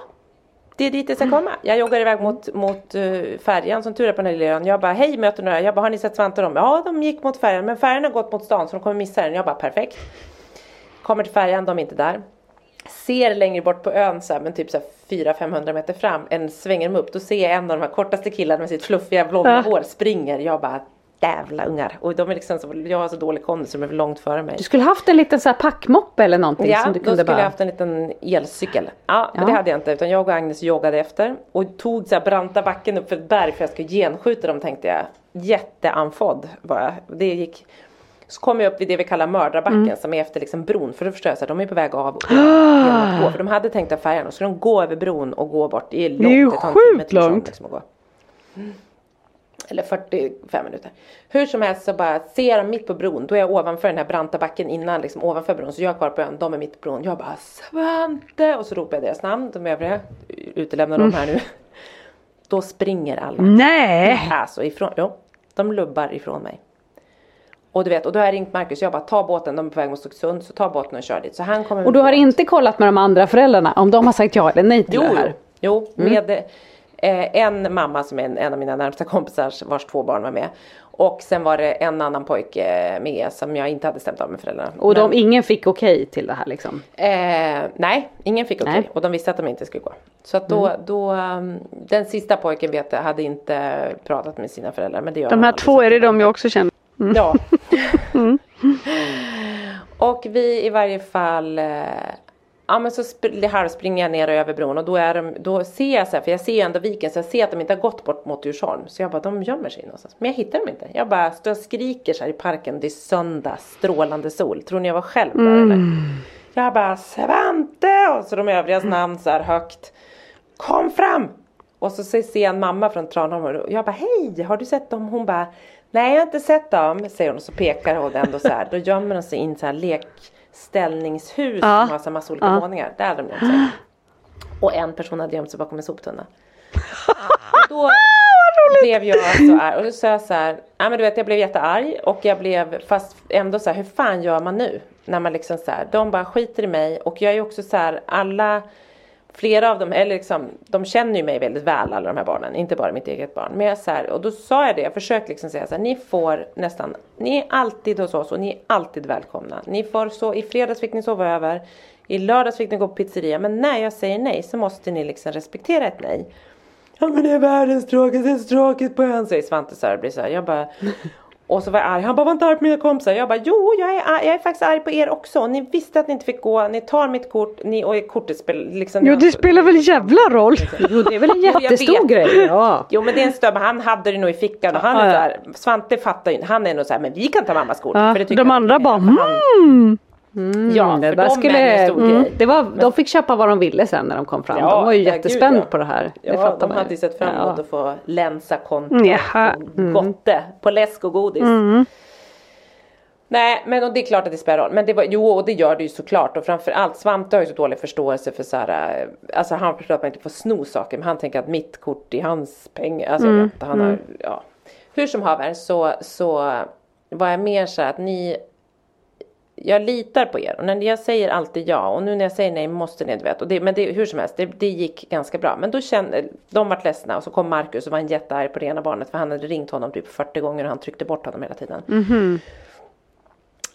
det är dit det ska komma. Jag joggar iväg mot, mot uh, färjan som tur är på den här lilla ön. Jag bara, hej möter några. Jag bara, har ni sett Svante och dem? Ja, de gick mot färjan. Men färjan har gått mot stan så de kommer missa den. Jag bara, perfekt. Kommer till färjan, de är inte där. Ser längre bort på ön så här, men typ så här 400-500 meter fram. En svänger de upp. Då ser jag en av de här kortaste killarna med sitt fluffiga blonda Ja. hår springer. Jag bara, jävla ungar. Och de är liksom så, jag har så dålig kondis så de är långt före mig. Du skulle haft en liten så här packmoppe eller någonting Ja, som du då kunde skulle bara... jag haft en liten elcykel. Ja, men Ja. det hade jag inte utan jag och Agnes joggade efter och tog så här branta backen upp för ett berg för jag ska genskjuta dem tänkte jag. Jätteanfodd var jag. Det gick. Så kom jag upp vid det vi kallar mördarbacken Mm. som är efter liksom bron för då förstår jag så här, de är på väg av och genom att gå. För de hade tänkt ta färjan och så de gå över bron och gå bort. Det är långt. är ju sjukt Djursholm långt. Liksom att gå. Eller 45 minuter. Hur som helst så bara ser jag mitt på bron. Då är jag ovanför den här branta backen innan liksom ovanför bron. Så jag är kvar på ön, de är mitt på bron. Jag bara Svante! Och så ropar jag deras namn, de övriga. Utelämnar dem här nu. Då springer alla. Nej! Alltså ifrån, jo, de lubbar ifrån mig. Och du vet, och då har jag ringt Marcus, jag bara ta båten, de är på väg mot Stocksund, så ta båten och kör dit. Så han kommer Och du har båt. inte kollat med de andra föräldrarna om de har sagt ja eller nej till Jo, det här? jo med eh, en mamma som är en, en av mina närmsta kompisar vars två barn var med. Och sen var det en annan pojke med som jag inte hade stämt av med föräldrarna. Och de, Men, ingen fick okej till det här liksom? eh, nej, ingen fick okej. Nej. Och de visste att de inte skulle gå. Så att då, då um, den sista pojken vet jag hade inte pratat med sina föräldrar. Men det gör De här två är det de jag också känner. Ja. och vi i varje fall eh, Ja men så sp- halvspringer jag ner över bron och då, är de, då ser jag så här, för jag ser ju ändå viken så jag ser att de inte har gått bort mot Djursholm. Så jag bara, de gömmer sig någonstans. Men jag hittar dem inte. Jag bara står och skriker så här i parken. Det är söndag, strålande sol. Tror ni jag var själv där eller? Jag bara, Svante! Och så de övrigas namn så här högt. Kom fram! Och så ser jag en mamma från Tranholm och jag bara, hej, har du sett dem? Hon bara, nej jag har inte sett dem, säger hon och så pekar hon ändå så här. Då gömmer de sig in så här lekställningshus Ja. som har så massa olika Ja. våningar. Där hade de gömt sig. Och en person hade gömt sig bakom en soptunna. Och då blev jag så arg och då sa jag så här, ja men du vet jag blev jättearg och jag blev fast ändå så här, hur fan gör man nu? När man liksom så här, de bara skiter i mig och jag är också så här, alla Flera av dem, eller liksom, de känner ju mig väldigt väl alla de här barnen, inte bara mitt eget barn. Men jag så här, och då sa jag det, jag försökte liksom säga så här, ni får nästan, ni är alltid hos oss och ni är alltid välkomna. Ni får så, i fredags fick ni sova över, i lördags fick ni gå på pizzeria, men när jag säger nej så måste ni liksom respektera ett nej. Ja men det är världens tråkigaste, det är så tråkigt på ön säger Svante så här, blir så här. Jag bara och så var jag arg, han bara var inte arg på mina kompisar. Jag bara jo jag är, arg, jag är faktiskt arg på er också. Ni visste att ni inte fick gå, ni tar mitt kort, ni och kortet spelar liksom Jo det spelar väl jävla roll. Jo det är väl en jättestor grej. Ja. Jo men det är en stöd, men han hade det nog i fickan och han är Ja, så här, Svante fattar ju han är nog så här, men vi kan ta mammas kort. Ja, för det de andra bara för han- mm. Ja, det där dem skulle, det mm, det var, de fick köpa vad de ville sen när de kom fram. Ja, de var ju jättespända ja. på det här. det Ja, fattar de man hade ju sett fram emot Ja. att få länsa konto Mm, och gotte på läsk och godis. Mm. Nej men det är klart att det spelar roll. Men det var, jo och det gör det ju såklart och framförallt Svante har ju så dålig förståelse för så här, eh, Alltså han förstår att man inte får sno saker men han tänker att mitt kort är hans pengar. Alltså jag vet inte, han har, ja. Hur som haver så, så var jag mer så här att ni jag litar på er och när jag säger alltid ja och nu när jag säger nej måste ni du vet. Och det, men det, hur som helst, det, det gick ganska bra. Men då kände, de vart ledsna och så kom Markus och var en jättearg på det ena barnet för han hade ringt honom typ 40 gånger och han tryckte bort honom hela tiden.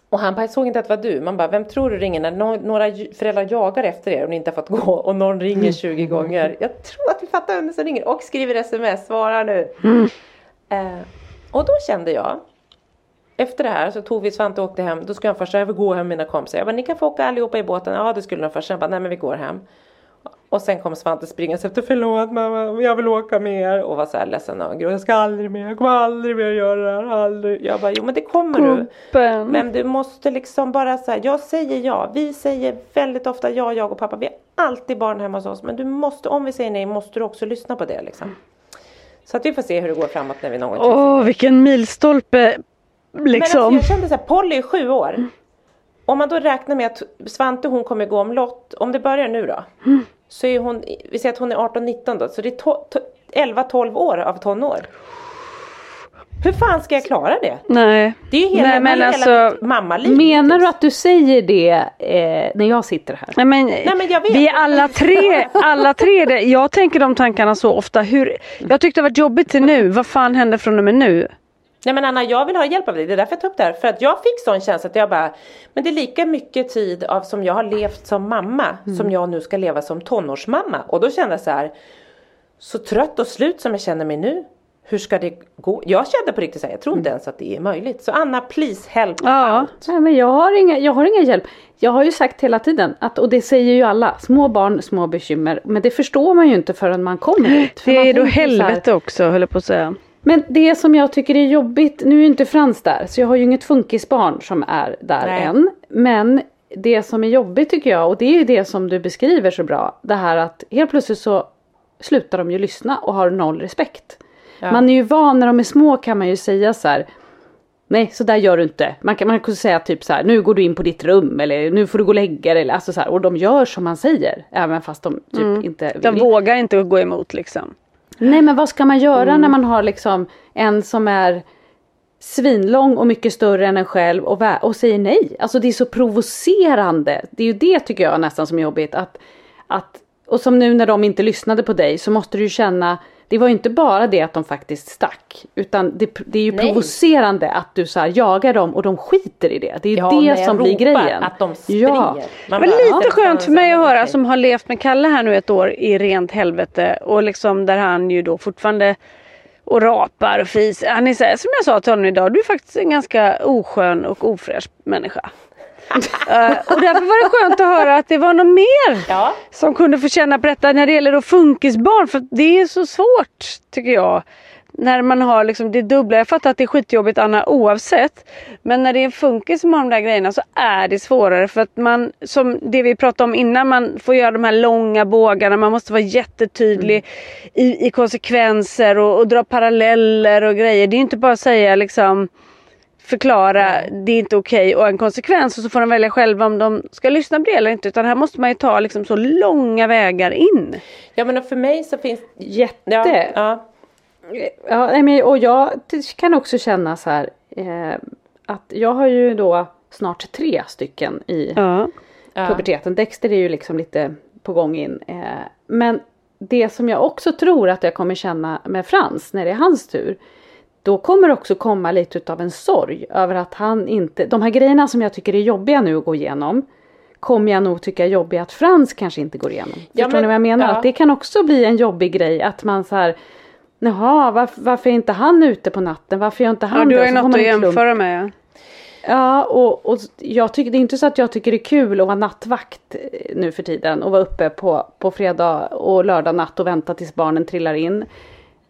Och han bara, jag såg inte att det var du. Man bara, vem tror du ringer när några föräldrar jagar efter er och ni inte har fått gå och någon ringer 20 gånger. Jag tror att vi fattar vem som ringer och skriver sms, svara nu. Mm. Eh, och då kände jag, efter det här så tog vi Svante och åkte hem. Då skulle han först säga, jag vill gå hem med mina kompisar. Jag bara, ni kan få åka allihopa i båten. Ja det skulle de först. Jag bara, nej men vi går hem. Och sen kom Svante springandes efter, förlåt mamma, jag vill åka med er. Och var så här ledsen och jag ska aldrig mer, jag kommer aldrig mer göra det här, aldrig. Jag bara, jo men det kommer Kuppen. du. Men du måste liksom bara säga, jag säger ja. Vi säger väldigt ofta ja, jag och pappa. Vi har alltid barn hemma hos oss. Men du måste, om vi säger nej, måste du också lyssna på det liksom. Så att vi får se hur det går framåt när vi någon gång Åh, vilken milstolpe liksom. Men alltså, jag kände så här, Polly är sju år. Om man då räknar med att Svante hon kommer gå omlott, om det börjar nu då. Mm. Så är hon, vi säger att hon är 18-19 då, så det är 11-12 år av tonår. Hur fan ska jag klara det? Nej. Det är ju hela, Nej, men hela alltså, mammaliv. Menar du att du säger det eh, när jag sitter här? Nej men, Nej, men jag vet. vi är alla tre, alla tre det. Jag tänker de tankarna så ofta. Hur, jag tyckte det var jobbigt till nu. Vad fan händer från och med nu? Nej men Anna, jag vill ha hjälp av dig. Det är därför jag tar upp det här. För att jag fick sån känsla att jag bara, men det är lika mycket tid av som jag har levt som mamma mm. som jag nu ska leva som tonårsmamma. Och då kände jag så här, så trött och slut som jag känner mig nu. Hur ska det gå? Jag kände på riktigt så här, jag tror inte mm. ens att det är möjligt. Så Anna, please help ja. out. Nej men jag har, inga, jag har ingen hjälp. Jag har ju sagt hela tiden att, och det säger ju alla, små barn, små bekymmer. Men det förstår man ju inte förrän man kommer dit. Det är då helvete också höll jag på att säga. Men det som jag tycker är jobbigt, nu är inte Frans där så jag har ju inget funkisbarn som är där Nej. än. Men det som är jobbigt tycker jag och det är ju det som du beskriver så bra. Det här att helt plötsligt så slutar de ju lyssna och har noll respekt. Ja. Man är ju van när de är små kan man ju säga så här. Nej, så där gör du inte. Man kan, man kan säga typ så här, nu går du in på ditt rum eller nu får du gå och lägga dig. Alltså så här, och de gör som man säger, även fast de typ mm. inte vill. De vågar inte gå emot liksom. Nej men vad ska man göra mm. när man har liksom en som är svinlång och mycket större än en själv och, och säger nej. Alltså det är så provocerande. Det är ju det tycker jag nästan som är jobbigt. Att, att, och som nu när de inte lyssnade på dig så måste du ju känna det var ju inte bara det att de faktiskt stack. Utan det, det är ju Nej. provocerande att du så jagar dem och de skiter i det. Det är ju ja, det som blir grejen. att de springer. Ja. Men lite skönt för mig att höra som har levt med Kalle här nu ett år i rent helvete. Och liksom där han ju då fortfarande och rapar och fis. Han är så här, som jag sa till honom idag, du är faktiskt en ganska oskön och ofräsch människa uh, och därför var det skönt att höra att det var något mer ja. som kunde få känna på detta när det gäller då funkisbarn. För det är så svårt tycker jag. När man har liksom det dubbla. Jag fattar att det är skitjobbigt Anna oavsett. Men när det är en funkis som har de där grejerna så är det svårare. För att man, som det vi pratade om innan, man får göra de här långa bågarna. Man måste vara jättetydlig mm. i, i konsekvenser och, och dra paralleller och grejer. Det är inte bara att säga liksom förklara mm. det är inte okej okay, och en konsekvens och så får de välja själva om de ska lyssna på det eller inte. Utan här måste man ju ta liksom så långa vägar in. Ja men för mig så finns Jätte! Ja, ja. ja men, och jag kan också känna så här eh, att jag har ju då snart tre stycken i ja. puberteten. Dexter är ju liksom lite på gång in. Eh, men det som jag också tror att jag kommer känna med Frans när det är hans tur då kommer också komma lite utav en sorg över att han inte, de här grejerna som jag tycker är jobbiga nu att gå igenom kommer jag nog tycka är jobbiga att Frans kanske inte går igenom. Ja, Förstår men, ni vad jag menar? Ja. Att det kan också bli en jobbig grej att man så här Jaha, varför, varför är inte han ute på natten? Varför gör inte han ja, du har ju något att jämföra med. Ja, och, och jag tycker, det är inte så att jag tycker det är kul att vara nattvakt nu för tiden och vara uppe på, på fredag och lördag natt och vänta tills barnen trillar in.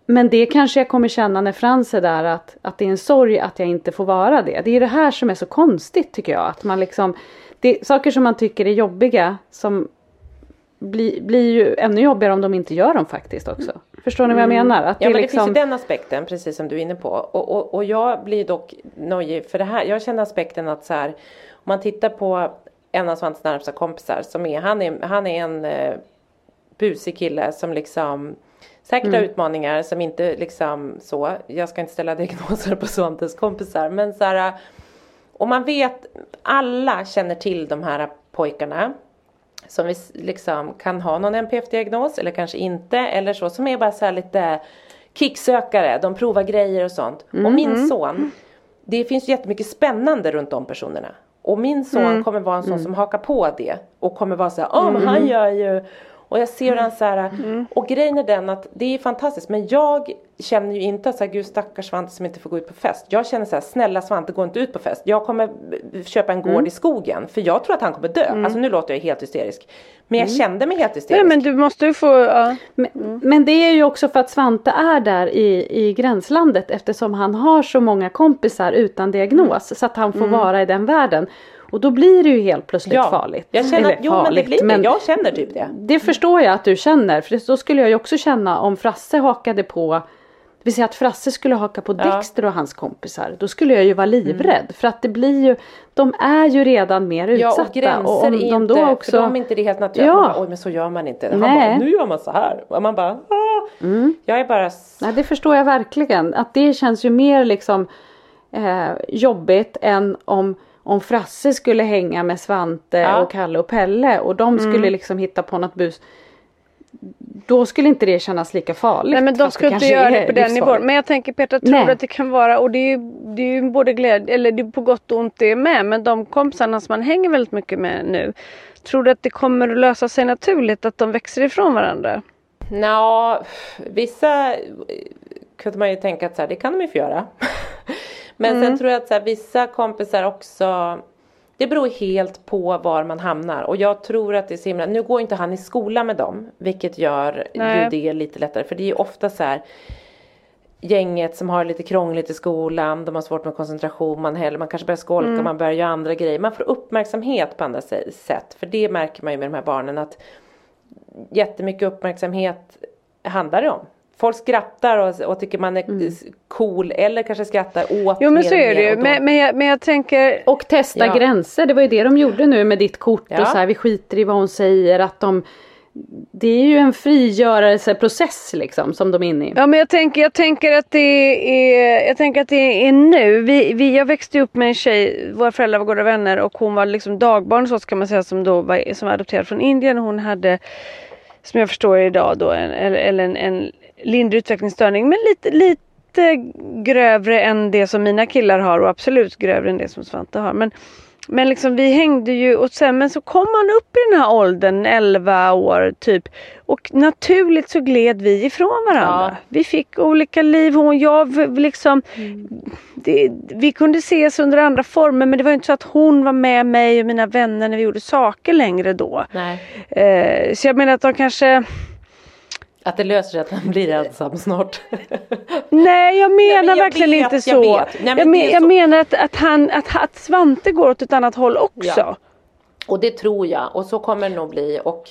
Men det kanske jag kommer känna när Frans är där att, att det är en sorg att jag inte får vara det. Det är det här som är så konstigt tycker jag. Att man liksom, det, saker som man tycker är jobbiga som blir, blir ju ännu jobbigare om de inte gör dem faktiskt också. Förstår ni vad jag mm. menar? Att ja det men liksom... det finns ju den aspekten precis som du är inne på. Och, och, och jag blir dock nojig för det här. Jag känner aspekten att så här, om man tittar på en av Svantes närmsta kompisar som är, han är, han är en eh, busig kille som liksom Säkert mm. utmaningar som inte liksom så, jag ska inte ställa diagnoser på Svantes kompisar men så här, och man vet, alla känner till de här pojkarna som vi liksom kan ha någon NPF-diagnos eller kanske inte eller så som är bara så här lite kicksökare, de provar grejer och sånt. Mm. Och min mm. son, det finns jättemycket spännande runt de personerna. Och min son Mm. kommer vara en sån som hakar på det och kommer vara så här, ja men han gör ju och jag ser den så här, Mm. och grejen är den att det är fantastiskt men jag känner ju inte så här, gud stackars Svante som inte får gå ut på fest. Jag känner så här, snälla Svante gå inte ut på fest. Jag kommer eh, köpa en gård Mm. i skogen för jag tror att han kommer dö. Alltså nu låter jag helt hysterisk. Men jag kände mig helt hysterisk. Mm. Nej men du måste ju få, ja. Men, men det är ju också för att Svante är där i, i gränslandet eftersom han har så många kompisar utan diagnos så att han får vara i den världen. Och då blir det ju helt plötsligt ja, farligt. Jag känner, Eller jo men det farligt, blir det. Jag känner typ det. Det förstår jag att du känner för då skulle jag ju också känna om Frasse hakade på det vill säga att Frasse skulle haka på Ja. Mm. Dexter och hans kompisar. Då skulle jag ju vara livrädd. För att det blir ju, de är ju redan mer Ja utsatta. och gränser och om är de inte, då också... för dem är inte det helt naturligt. Ja. Man bara, Oj men så gör man inte. Han Nej. Mm. bara, nu gör man så här. Och man bara, ah. Jag är bara, Nej, det förstår jag verkligen. Att det känns ju mer liksom eh, jobbigt än om, om Frasse skulle hänga med Svante Ja. och Kalle och Pelle och de skulle liksom hitta på något bus. Då skulle inte det kännas lika farligt. Nej men de ska inte göra det är på den nivån. Men jag tänker Petra, tror Nej. du att det kan vara, och det är ju, det är ju både glädje, eller det är på gott och ont det med, men de kompisarna som man hänger väldigt mycket med nu. Tror du att det kommer att lösa sig naturligt att de växer ifrån varandra? Nja, vissa kunde man ju tänka att så här, det kan de ju få göra. Men Mm. sen tror jag att så här, vissa kompisar också det beror helt på var man hamnar och jag tror att det är så himla, nu går inte han i skola med dem vilket gör Nej. ju det lite lättare för det är ju ofta så här gänget som har lite krångligt i skolan, de har svårt med koncentration, man, heller, man kanske börjar skolka, Mm. man börjar göra andra grejer. Man får uppmärksamhet på andra sätt. För det märker man ju med de här barnen att jättemycket uppmärksamhet handlar det om. Folk skrattar och, och tycker man är cool eller kanske skrattar åt Mm. Jo men så och är det ju. Men, men, jag, men jag tänker, Och testa Ja. gränser, det var ju det de gjorde nu med ditt kort Ja. och så här, vi skiter i vad hon säger. Att de, det är ju en frigörelseprocess liksom som de är inne i. Ja men jag tänker, jag tänker att det är, jag tänker att det är nu. Vi, vi, jag växte upp med en tjej, våra föräldrar var goda vänner och hon var liksom dagbarn så kan man säga som då var, som var adopterad från Indien. Hon hade, som jag förstår idag då, en, eller, eller en, en lindrig utvecklingsstörning men lite, lite grövre än det som mina killar har och absolut grövre än det som Svante har. Men, men liksom vi hängde ju och sen men så kom man upp i den här åldern, 11 år typ. Och naturligt så gled vi ifrån varandra. Ja. Vi fick olika liv, hon och jag liksom. Det, vi kunde ses under andra former men det var inte så att hon var med mig och mina vänner när vi gjorde saker längre då. Eh, så jag menar att de kanske Att det löser sig att han blir ensam snart. Nej jag menar men jag verkligen vet, inte jag så. vet. Nej, men jag, men, jag så. menar att, att, han, att, att Svante går åt ett annat håll också. Ja. Och det tror jag och så kommer det nog bli och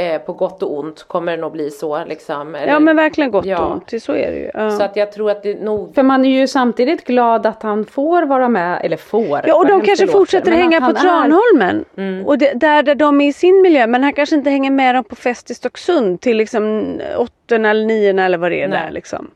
eh, på gott och ont kommer det nog bli så liksom. Eller- Ja men verkligen gott Ja. och ont, så är det ju. Ja. Så att jag tror att det nog För man är ju samtidigt glad att han får vara med, eller får. Ja och de kanske låter, fortsätter men hänga på han är- Tranholmen. Mm. Och det, där, där de är i sin miljö men han kanske inte hänger med dem på fest i Stocksund till liksom åttorna eller niorna eller vad det är Nej. där liksom.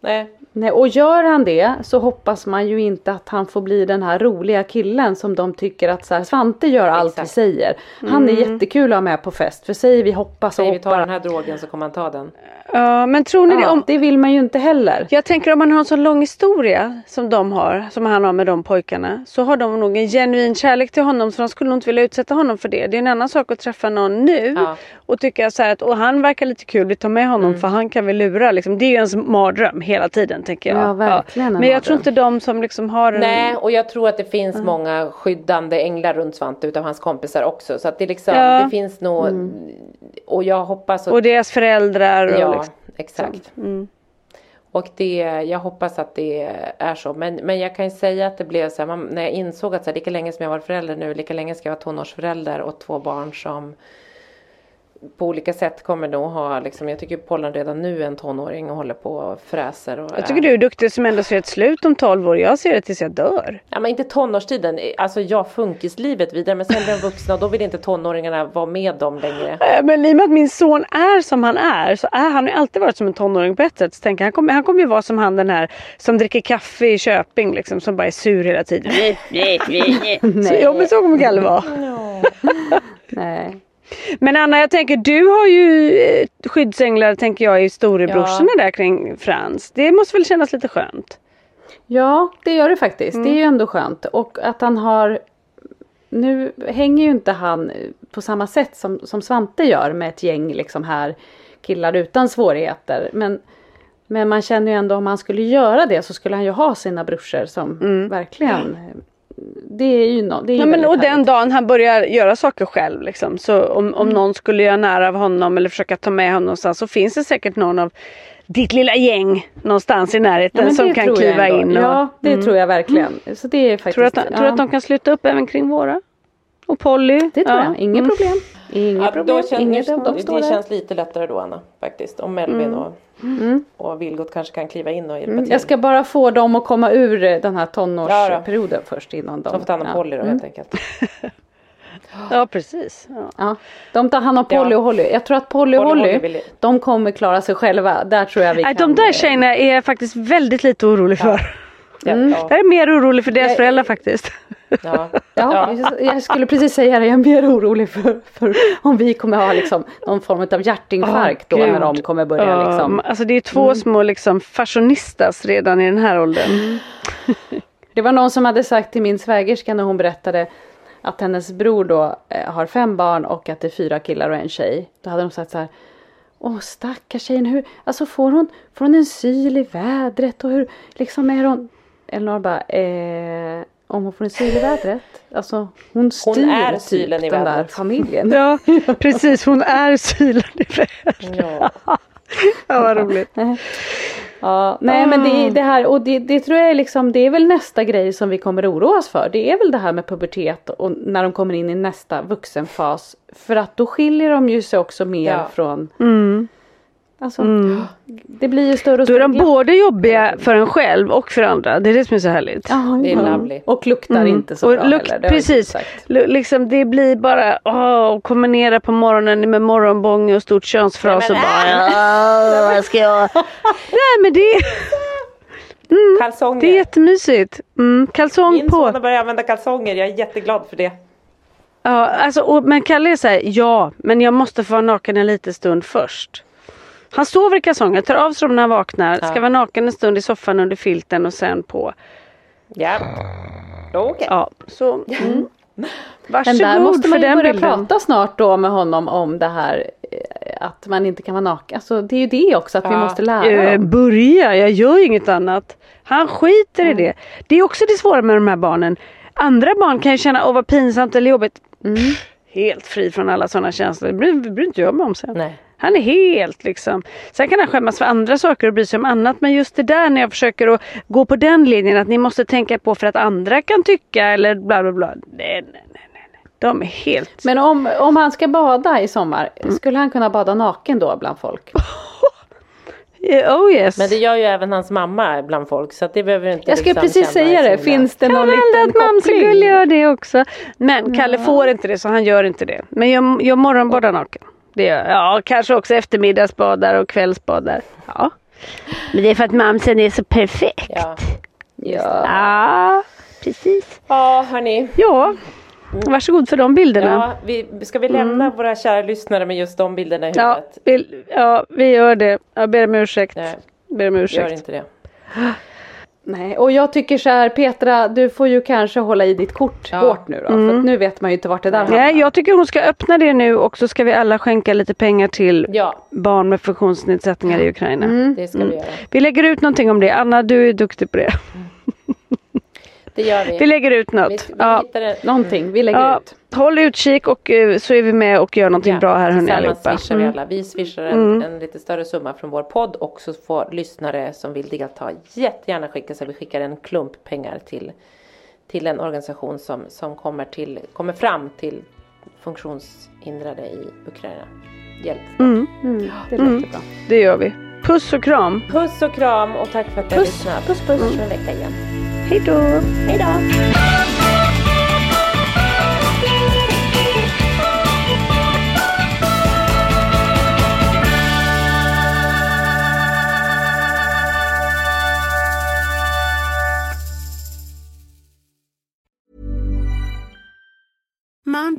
Nej. Nej, och gör han det så hoppas man ju inte att han får bli den här roliga killen som de tycker att så här, Svante gör allt vi Exakt. säger. Han är Mm. jättekul att ha med på fest för säger vi hoppas och Säger vi tar hoppar. den här drogen så kommer han ta den. Ja men tror ni det? Ja, Om, det vill man ju inte heller. jag tänker om man har en sån lång historia som de har, som han har med de pojkarna. Så har de nog en genuin kärlek till honom så de skulle nog inte vilja utsätta honom för det. Det är en annan sak att träffa någon nu Ja. och tycka så att och han verkar lite kul, vi tar med honom Mm. för han kan vi lura. Liksom. Det är ju ens mardröm hela tiden tänker jag. Ja, verkligen en Men jag tror inte de som liksom har en... Nej och jag tror att det finns många skyddande änglar runt Svante utav hans kompisar också. Så att det liksom, det finns nog och jag hoppas att Och deras föräldrar och. Exakt. Mm. Och det, jag hoppas att det är så. Men, men jag kan ju säga att det blev så här, man, när jag insåg att så här, lika länge som jag var förälder nu, lika länge ska jag vara tonårsförälder och två barn som på olika sätt kommer nog ha, liksom, jag tycker Pollen redan nu är en tonåring och håller på och fräser. Och Jag tycker du är duktig som ändå ser ett slut om 12 år. Jag ser det tills jag dör. Ja men inte tonårstiden, alltså jag funkislivet vidare men sen blir de vuxna och då vill inte tonåringarna vara med dem längre. Men i och med att min son är som han är så är han ju alltid varit som en tonåring på ett sätt. Så tänker jag, han, kommer, han kommer ju vara som han den här som dricker kaffe i Köping liksom som bara är sur hela tiden. så, ja men så kommer Kalle vara. Nej. Men Anna jag tänker du har ju eh, skyddsänglar tänker jag i storebrorsorna där kring Frans. Det måste väl kännas lite skönt? Ja, det gör det faktiskt. Det är ju ändå skönt. Och att han har nu hänger ju inte han på samma sätt som, som Svante gör med ett gäng liksom här killar utan svårigheter. Men, men man känner ju ändå om han skulle göra det så skulle han ju ha sina brorsor som mm. verkligen det är ju, no, det är ja, men, Och den dagen han börjar göra saker själv liksom, så om, om mm. någon skulle göra nära av honom eller försöka ta med honom någonstans så finns det säkert någon av ditt lilla gäng någonstans i närheten ja, som kan kliva in. Och, ja det mm. tror jag verkligen. Så det är faktiskt, tror du att, ja. tror att de kan sluta upp även kring våra? Och Polly? Det tror ja. jag, inget mm. problem. Inga ja, problem. Känns, Inget de, de det känns lite lättare då Anna faktiskt. Om Melvin mm. och, mm. och Vilgot kanske kan kliva in och hjälpa mm. till. Jag ska bara få dem att komma ur den här tonårsperioden ja, först innan de. De får ta hand om Polly då helt enkelt. Ja precis. Ja. ja. De tar hand om Polly och Holly. Jag tror att Polly och Holly, Holly de kommer klara sig själva. Där tror jag vi Nej, kan. De där tjejerna är jag faktiskt väldigt lite orolig för. Mm. Jag är mer orolig för deras jag, föräldrar faktiskt. Ja. ja, jag skulle precis säga det. Jag är mer orolig för, för om vi kommer ha liksom någon form av hjärtinfarkt oh, då när de kommer börja uh, liksom. Alltså det är två mm. små liksom fashionistas redan i den här åldern. Mm. det var någon som hade sagt till min svägerska när hon berättade att hennes bror då eh, har fem barn och att det är fyra killar och en tjej. Då hade de sagt så här. Åh stackars tjejen, hur, alltså får hon, får hon en syl i vädret och hur liksom är hon? Elinor bara, eh, om hon får en syl i vädret. Alltså hon styr hon är typ sylen i den vädret. där familjen. Ja precis, hon är sylen i vädret. Ja. ja vad roligt. Ja, nej men det, det här och det, det, tror jag är liksom det är väl nästa grej som vi kommer oroa oss för. Det är väl det här med pubertet och när de kommer in i nästa vuxenfas. För att då skiljer de ju sig också mer ja. från mm. Alltså, mm. Det blir ju större och större. Då är de både jobbiga för en själv och för andra. Det är det som är så härligt. Ja, det är lovely. Och luktar mm. inte så och bra lukt, heller. Det precis. Liksom, det blir bara komma ner på morgonen med morgonbång och stort könsfras och bara vad ska jag... Nej men det Mm, kalsonger. Det är jättemysigt. Mm, kalsong Min på. Min son har börjat använda kalsonger. Jag är jätteglad för det. Ja, alltså, och, men Kalle är såhär, ja, men jag måste få vara naken en liten stund först. Han sover i kalsonger, tar av sig dem när han vaknar, ja. ska vara naken en stund i soffan under filten och sen på. Ja, okej. Okay. Ja, så. Mm. Varsågod Men där måste man ju börja bilden. prata snart då med honom om det här eh, att man inte kan vara naken. Alltså det är ju det också att ja. vi måste lära äh, Börja, jag gör ju inget annat. Han skiter mm. i det. Det är också det svåra med de här barnen. Andra barn kan ju känna, åh vad pinsamt eller jobbigt. Mm. helt fri från alla sådana känslor. Det bryr, bryr inte jag mig om sen. Nej. Han är helt liksom. Sen kan han skämmas för andra saker och bry sig om annat. Men just det där när jag försöker att gå på den linjen att ni måste tänka på för att andra kan tycka eller bla bla bla. Nej, nej, nej. nej. De är helt... Men om, om han ska bada i sommar, mm. skulle han kunna bada naken då bland folk? Oh yes. Men det gör ju även hans mamma bland folk så det behöver inte Jag skulle liksom precis säga det, finns det någon liten koppling? Kan gör det också. Men Kalle får inte det så han gör inte det. Men jag, jag morgonbadar naken. Det gör Ja, kanske också eftermiddagsbadar och kvällsbadar. Ja. Men det är för att mamsen är så perfekt. Ja. Ja. ja, precis. Ja, hörni. Ja. Varsågod för de bilderna. Ja, vi, ska vi lämna mm. våra kära lyssnare med just de bilderna i huvudet? Ja, vi, ja, vi gör det. Jag ber om ursäkt. Nej, ber om ursäkt. Gör inte det. Nej, och jag tycker så här Petra, du får ju kanske hålla i ditt kort ja. hårt nu då. Mm. För nu vet man ju inte vart det där hamnar. Nej, jag tycker hon ska öppna det nu och så ska vi alla skänka lite pengar till ja. barn med funktionsnedsättningar i Ukraina. Mm. Det ska vi mm. göra. Vi lägger ut någonting om det. Anna, du är duktig på det. Mm. Det gör vi. Vi lägger ut något. Vi, vi ja. det, någonting, vi lägger ja. ut. Håll utkik och uh, så är vi med och gör någonting ja, bra här hörni allihopa. Swishar vi, mm. alla. vi swishar en, mm. en lite större summa från vår podd och så får lyssnare som vill delta jättegärna skicka så vi skickar en klump pengar till till en organisation som, som kommer, till, kommer fram till funktionshindrade i Ukraina. Hjälp. Mm. Mm. Det låter mm. bra. Det gör vi. Puss och kram. Puss och kram och tack för att du har lyssnat. Puss puss. Mm. en vecka igen. Hej då. Hej då.